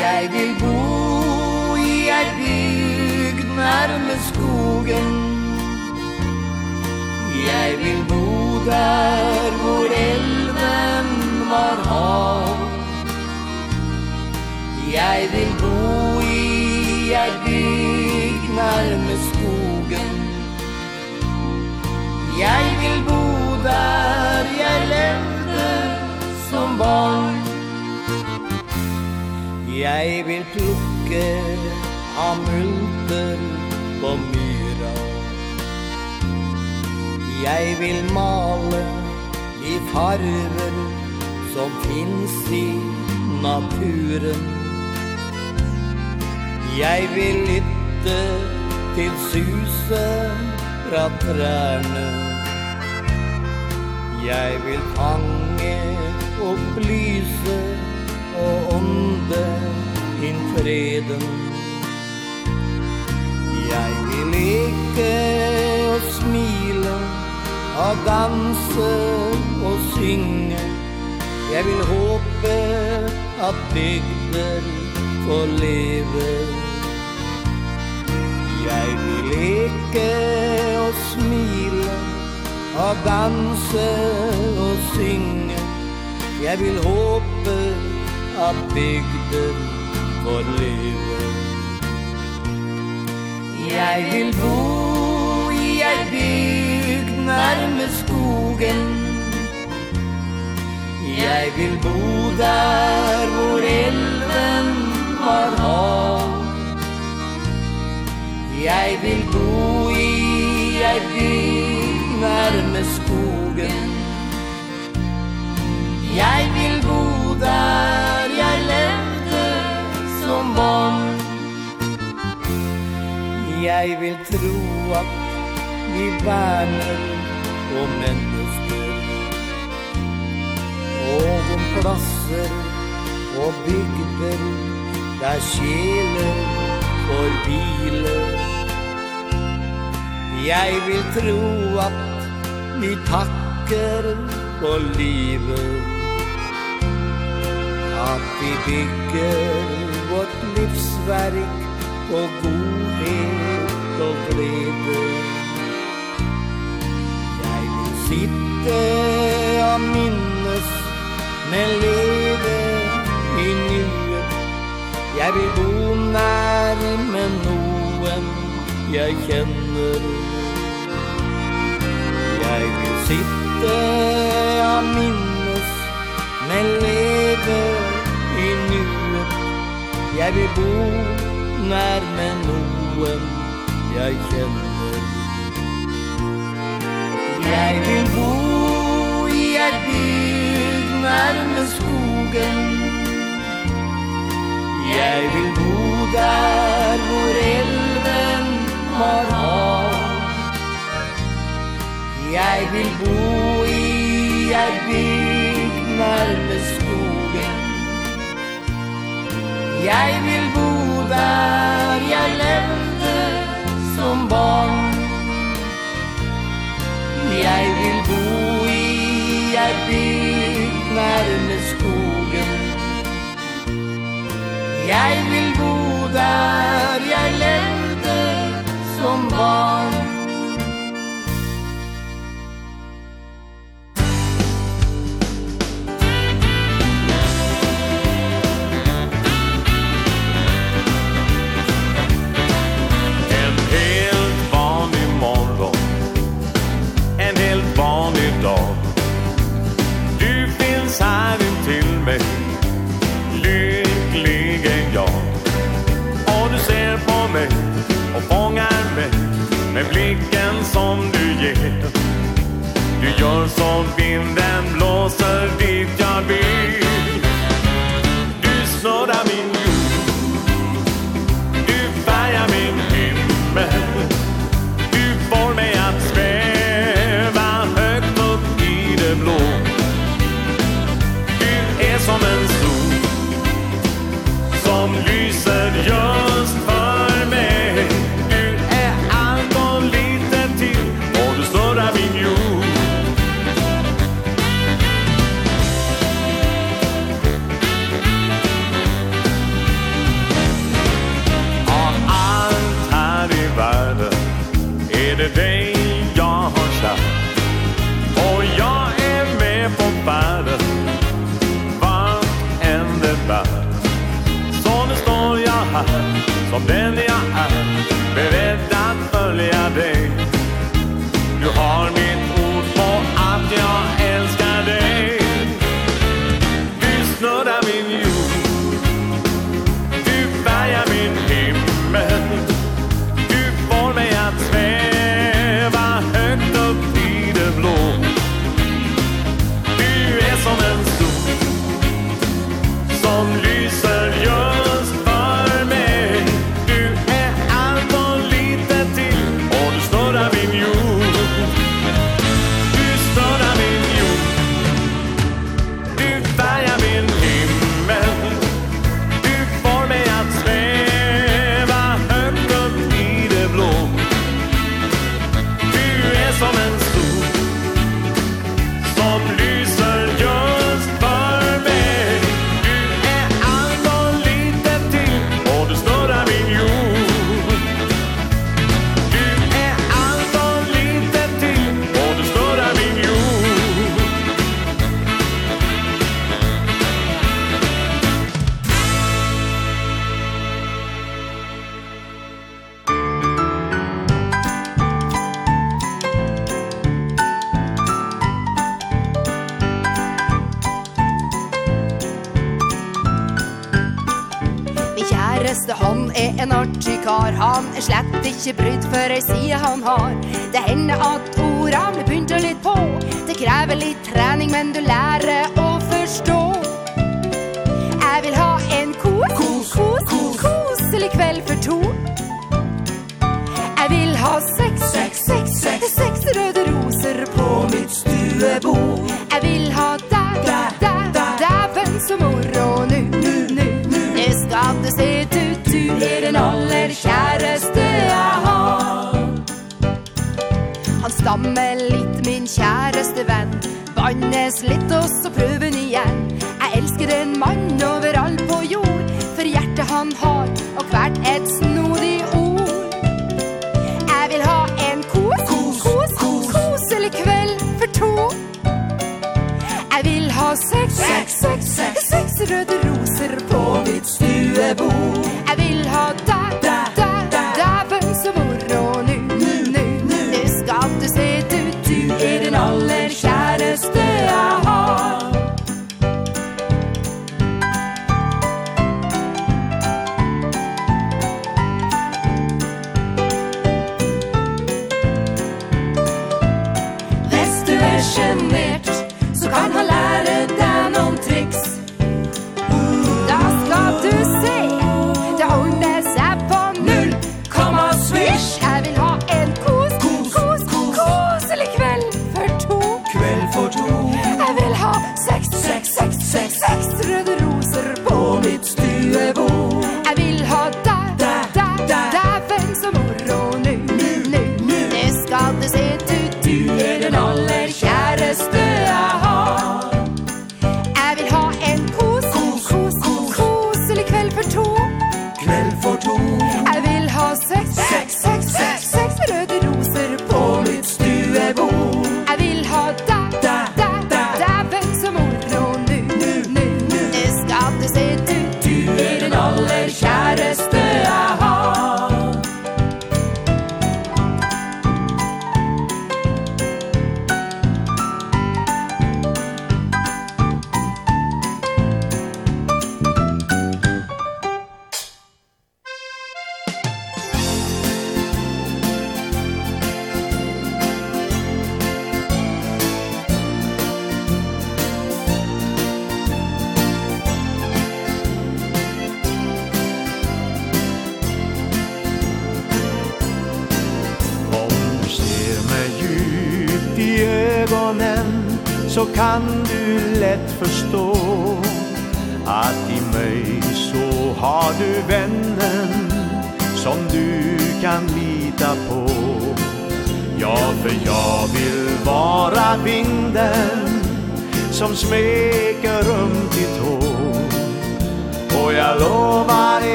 Jeg vil bo i ei bygd nærme skogen. Jeg vil bo der hvor elven var hav. Jeg vil bo i ei bygd nærme skogen. Jeg vil bo der jeg levde som barn. Jeg vil plukke av multer på myra. Jeg vil male i farver som finnes i naturen. Jeg vil lytte til suset fra trærne. Jeg vil fange og lyset og ånde inn freden. Jeg vil leke og smile og danse og synge. Jeg vil håpe at bygder får leve. Jeg vil leke og smile og danse og synge. Jeg vil håpe av bygden for liv. Jeg vil bo i ei bygd nærme skogen. Jeg vil bo der hvor elven var hav. Jeg vil bo i ei bygd nærme skogen. Jeg vil bo der som barn Jeg vil tro at vi verner om mennesker. Og om plasser og bygder der sjelen får biler Jeg vil tro at vi takker på livet At vi bygger vårt livsverk på godhet og glede. Jeg vil sitte og minnes, men leve i nuet. Jeg vil bo nærme noen jeg kjenner. Jeg vil sitte og minnes, men leve i nuet. Jeg vil bo nær med noen jeg kjenner. Jeg vil bo i et bygg nærme skogen. Jeg vil bo der hvor elven har hav. Jeg vil bo i et bygg nærme skogen Jeg vil bo der jeg levde som barn. Jeg vil bo i ei bygd nærme skogen. Jeg vil bo der jeg levde som barn. Med blicken som du ger. Du gör som vinden blåser dit jag vill.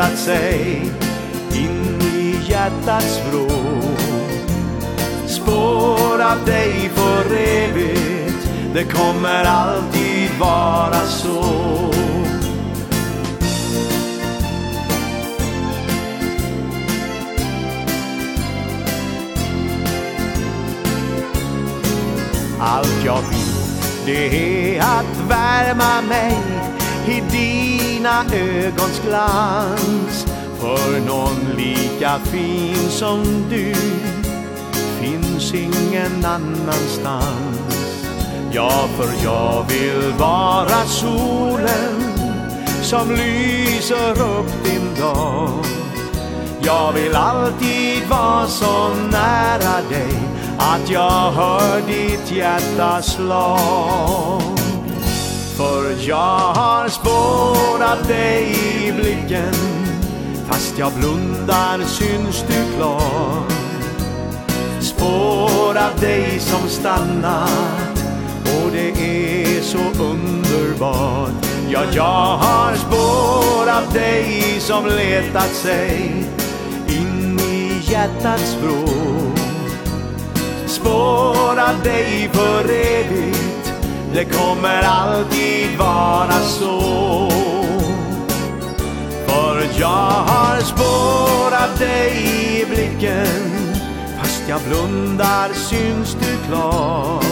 hjärtat sig in i hjärtats vrå. Spår av dig för evigt Det kommer alltid vara så. Allt jag vill det är att värma mig i din sina ögons glans För någon lika fin som du Finns ingen annanstans. Ja, för jag vill vara solen Som lyser upp din dag. Jag vill alltid vara så nära dig Att jag hör ditt hjärta slag För jag har spårat dig i blicken Fast jag blundar syns du klar? Spår av dig som stannat Och det är så underbart. Ja, jag har spår dig som letat sig In i hjärtats vrå Spår av dig för evigt. Det kommer alltid vara så. För jag har spårat dig i blicken Fast jag blundar syns du klar?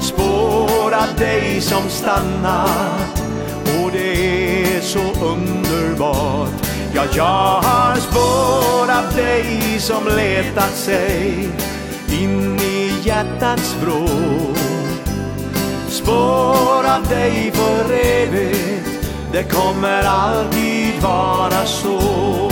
Spårat dig som stannat Och det är så underbart. Ja, jag har spårat dig som letat sig In i hjärtats bråd spår av dig för evigt. Det kommer alltid vara så.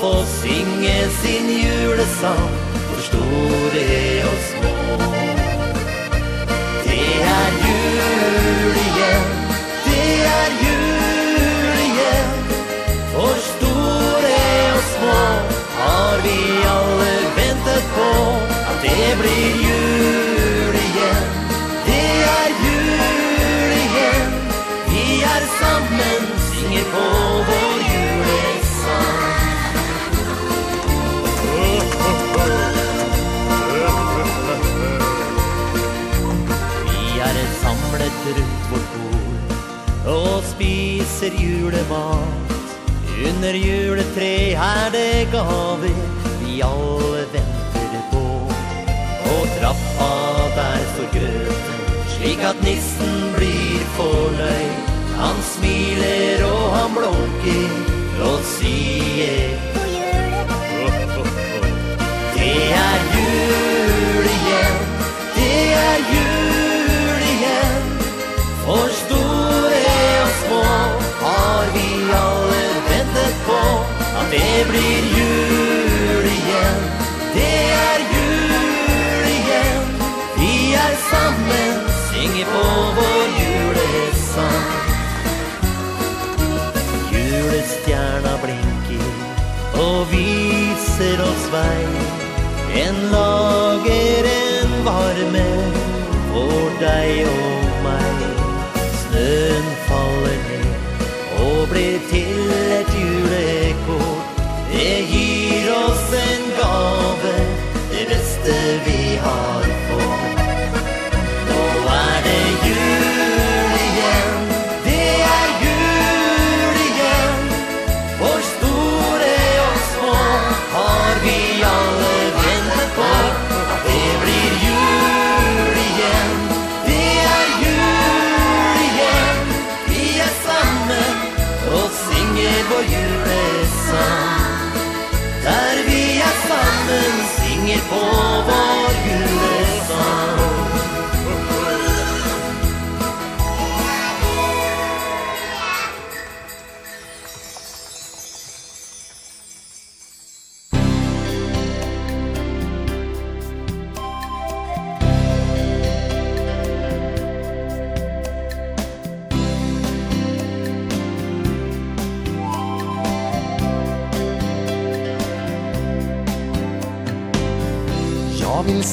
få synge sin julesang. For store er oss rundt vårt bord Og spiser julemat. Under juletre er det gaver Vi alle venter på. Og trappa der står grøten Slik at nissen blir fornøyd. Han smiler og han blunker Og sier Det er jul igjen Det er jul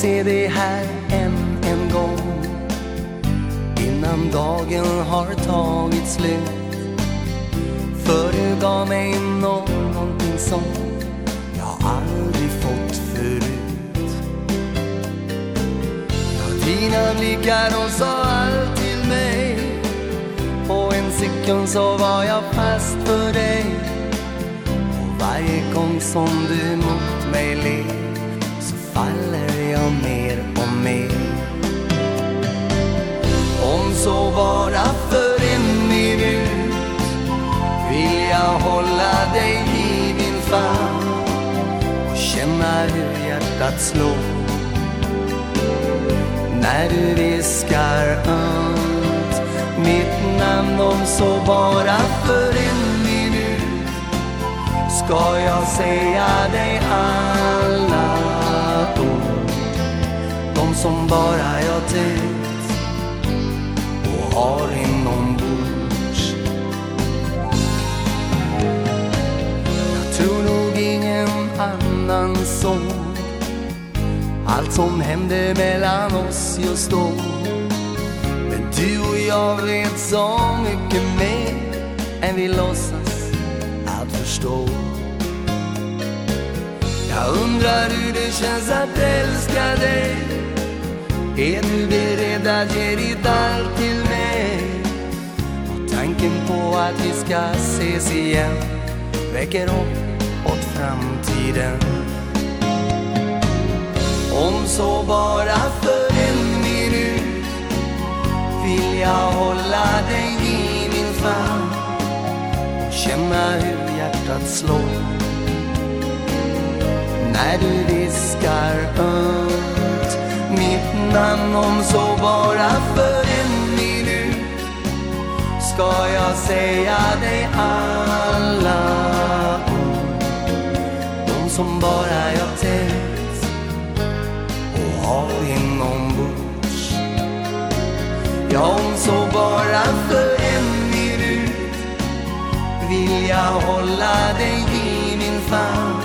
se dig här än en gång. Innan dagen har tagit slut. För du gav mig någonting som jag aldrig fått förut. Ja, dina blickar de sa allt till mig. På en sekund så var jag fast för dig. Och varje gång som du mot mig ler Så faller jag jag mer och mer. Om så bara för en minut Vill jag hålla dig i min famn Och känna hur hjärtat slår. När du viskar ömt Mitt namn om så bara för en minut Ska jag säga dig alla som bara jag tänkt och har inombords. Jag tror nog ingen annan såg allt som hände mellan oss just då. Men du och jag vet så mycket mer än vi låtsas att förstå. Jag undrar hur det känns att älska dig. Är du beredd att ge ditt allt till mig. Och tanken på att vi ska ses igen Väcker upp åt framtiden Om så bara för en minut Vill jag hålla dig i min famn Och känna hur hjärtat slår. När du viskar ömt mitt utan om så bara för en minut. Ska jag säga dig alla ord? De som bara jag tänkt och har inombords. Ja, om så bara för en minut Vill jag hålla dig i min famn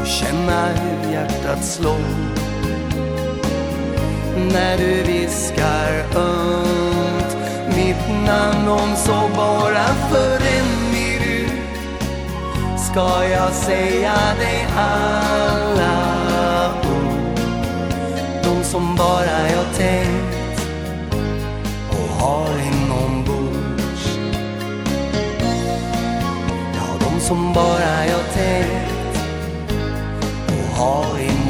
Och känna hur hjärtat slår när du viskar ömt. Mitt namn om så bara för en minut. Ska jag säga dig alla ord? De som bara jag tänkt och har inombords Ja, de som bara jag tänkt och har inombords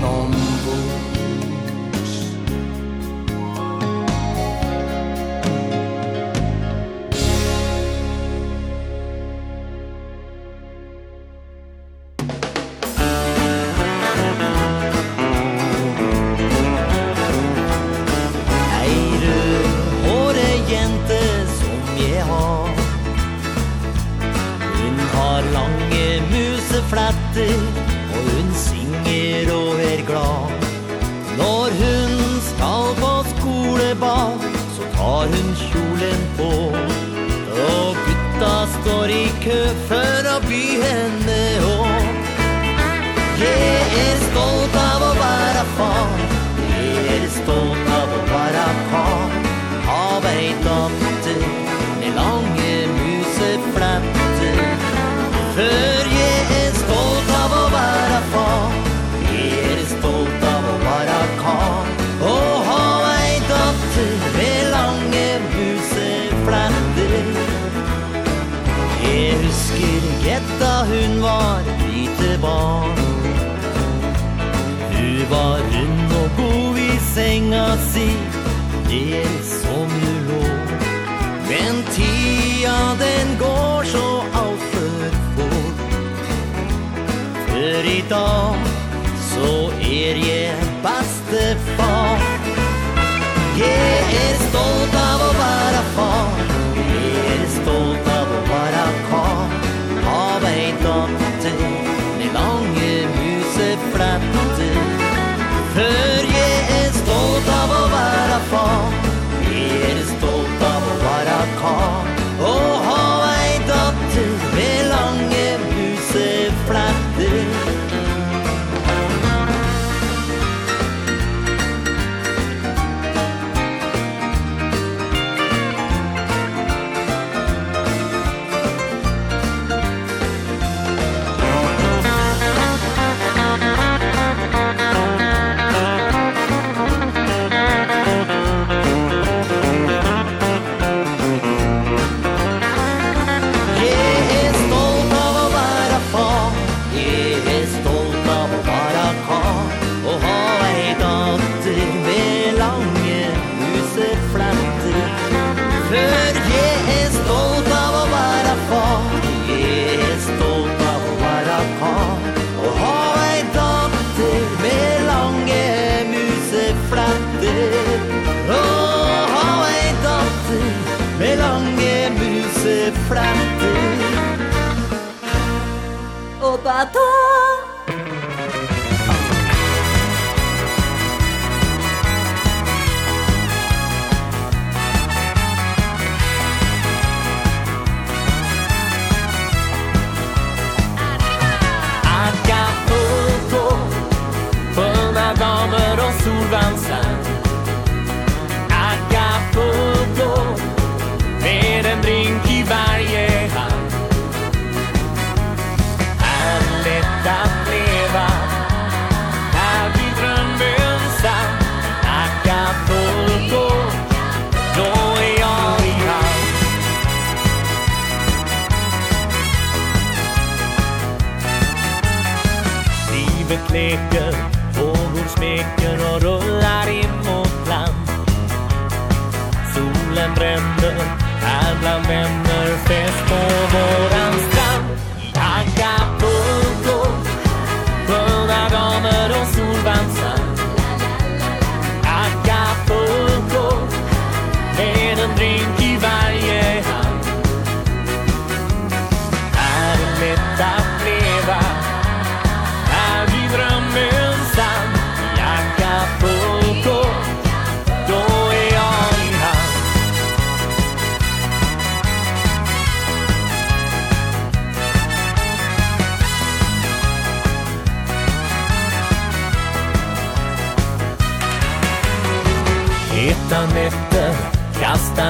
Etta hun var lite barn. Hun var rund og god i senga si Det som hun lå. Men tida den går så alt for fort. For i dag så er jeg bestefar Jeg er stolt av å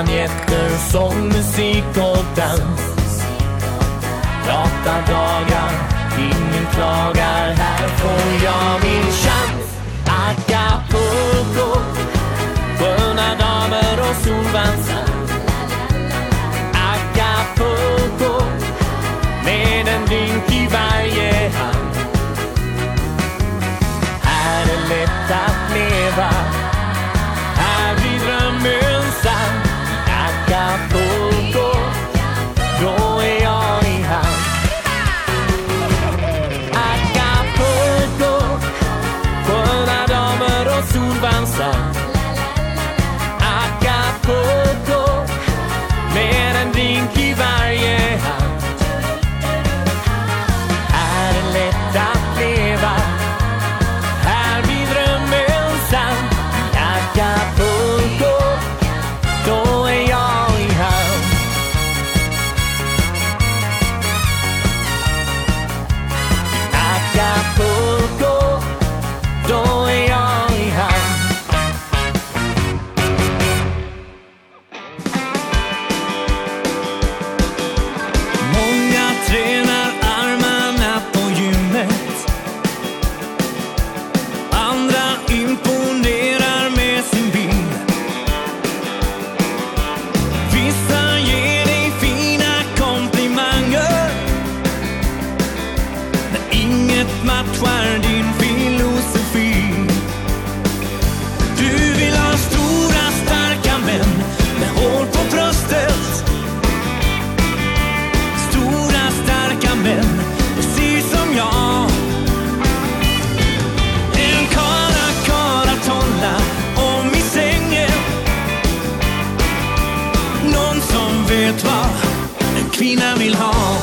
planeter som musik och dans. Lata dagar, ingen klagar Här får jag min chans. Acapulco Sköna damer och solvansar. Acapulco Med en drink i varje hand. Här är lätt att leva. kvinna vill ha.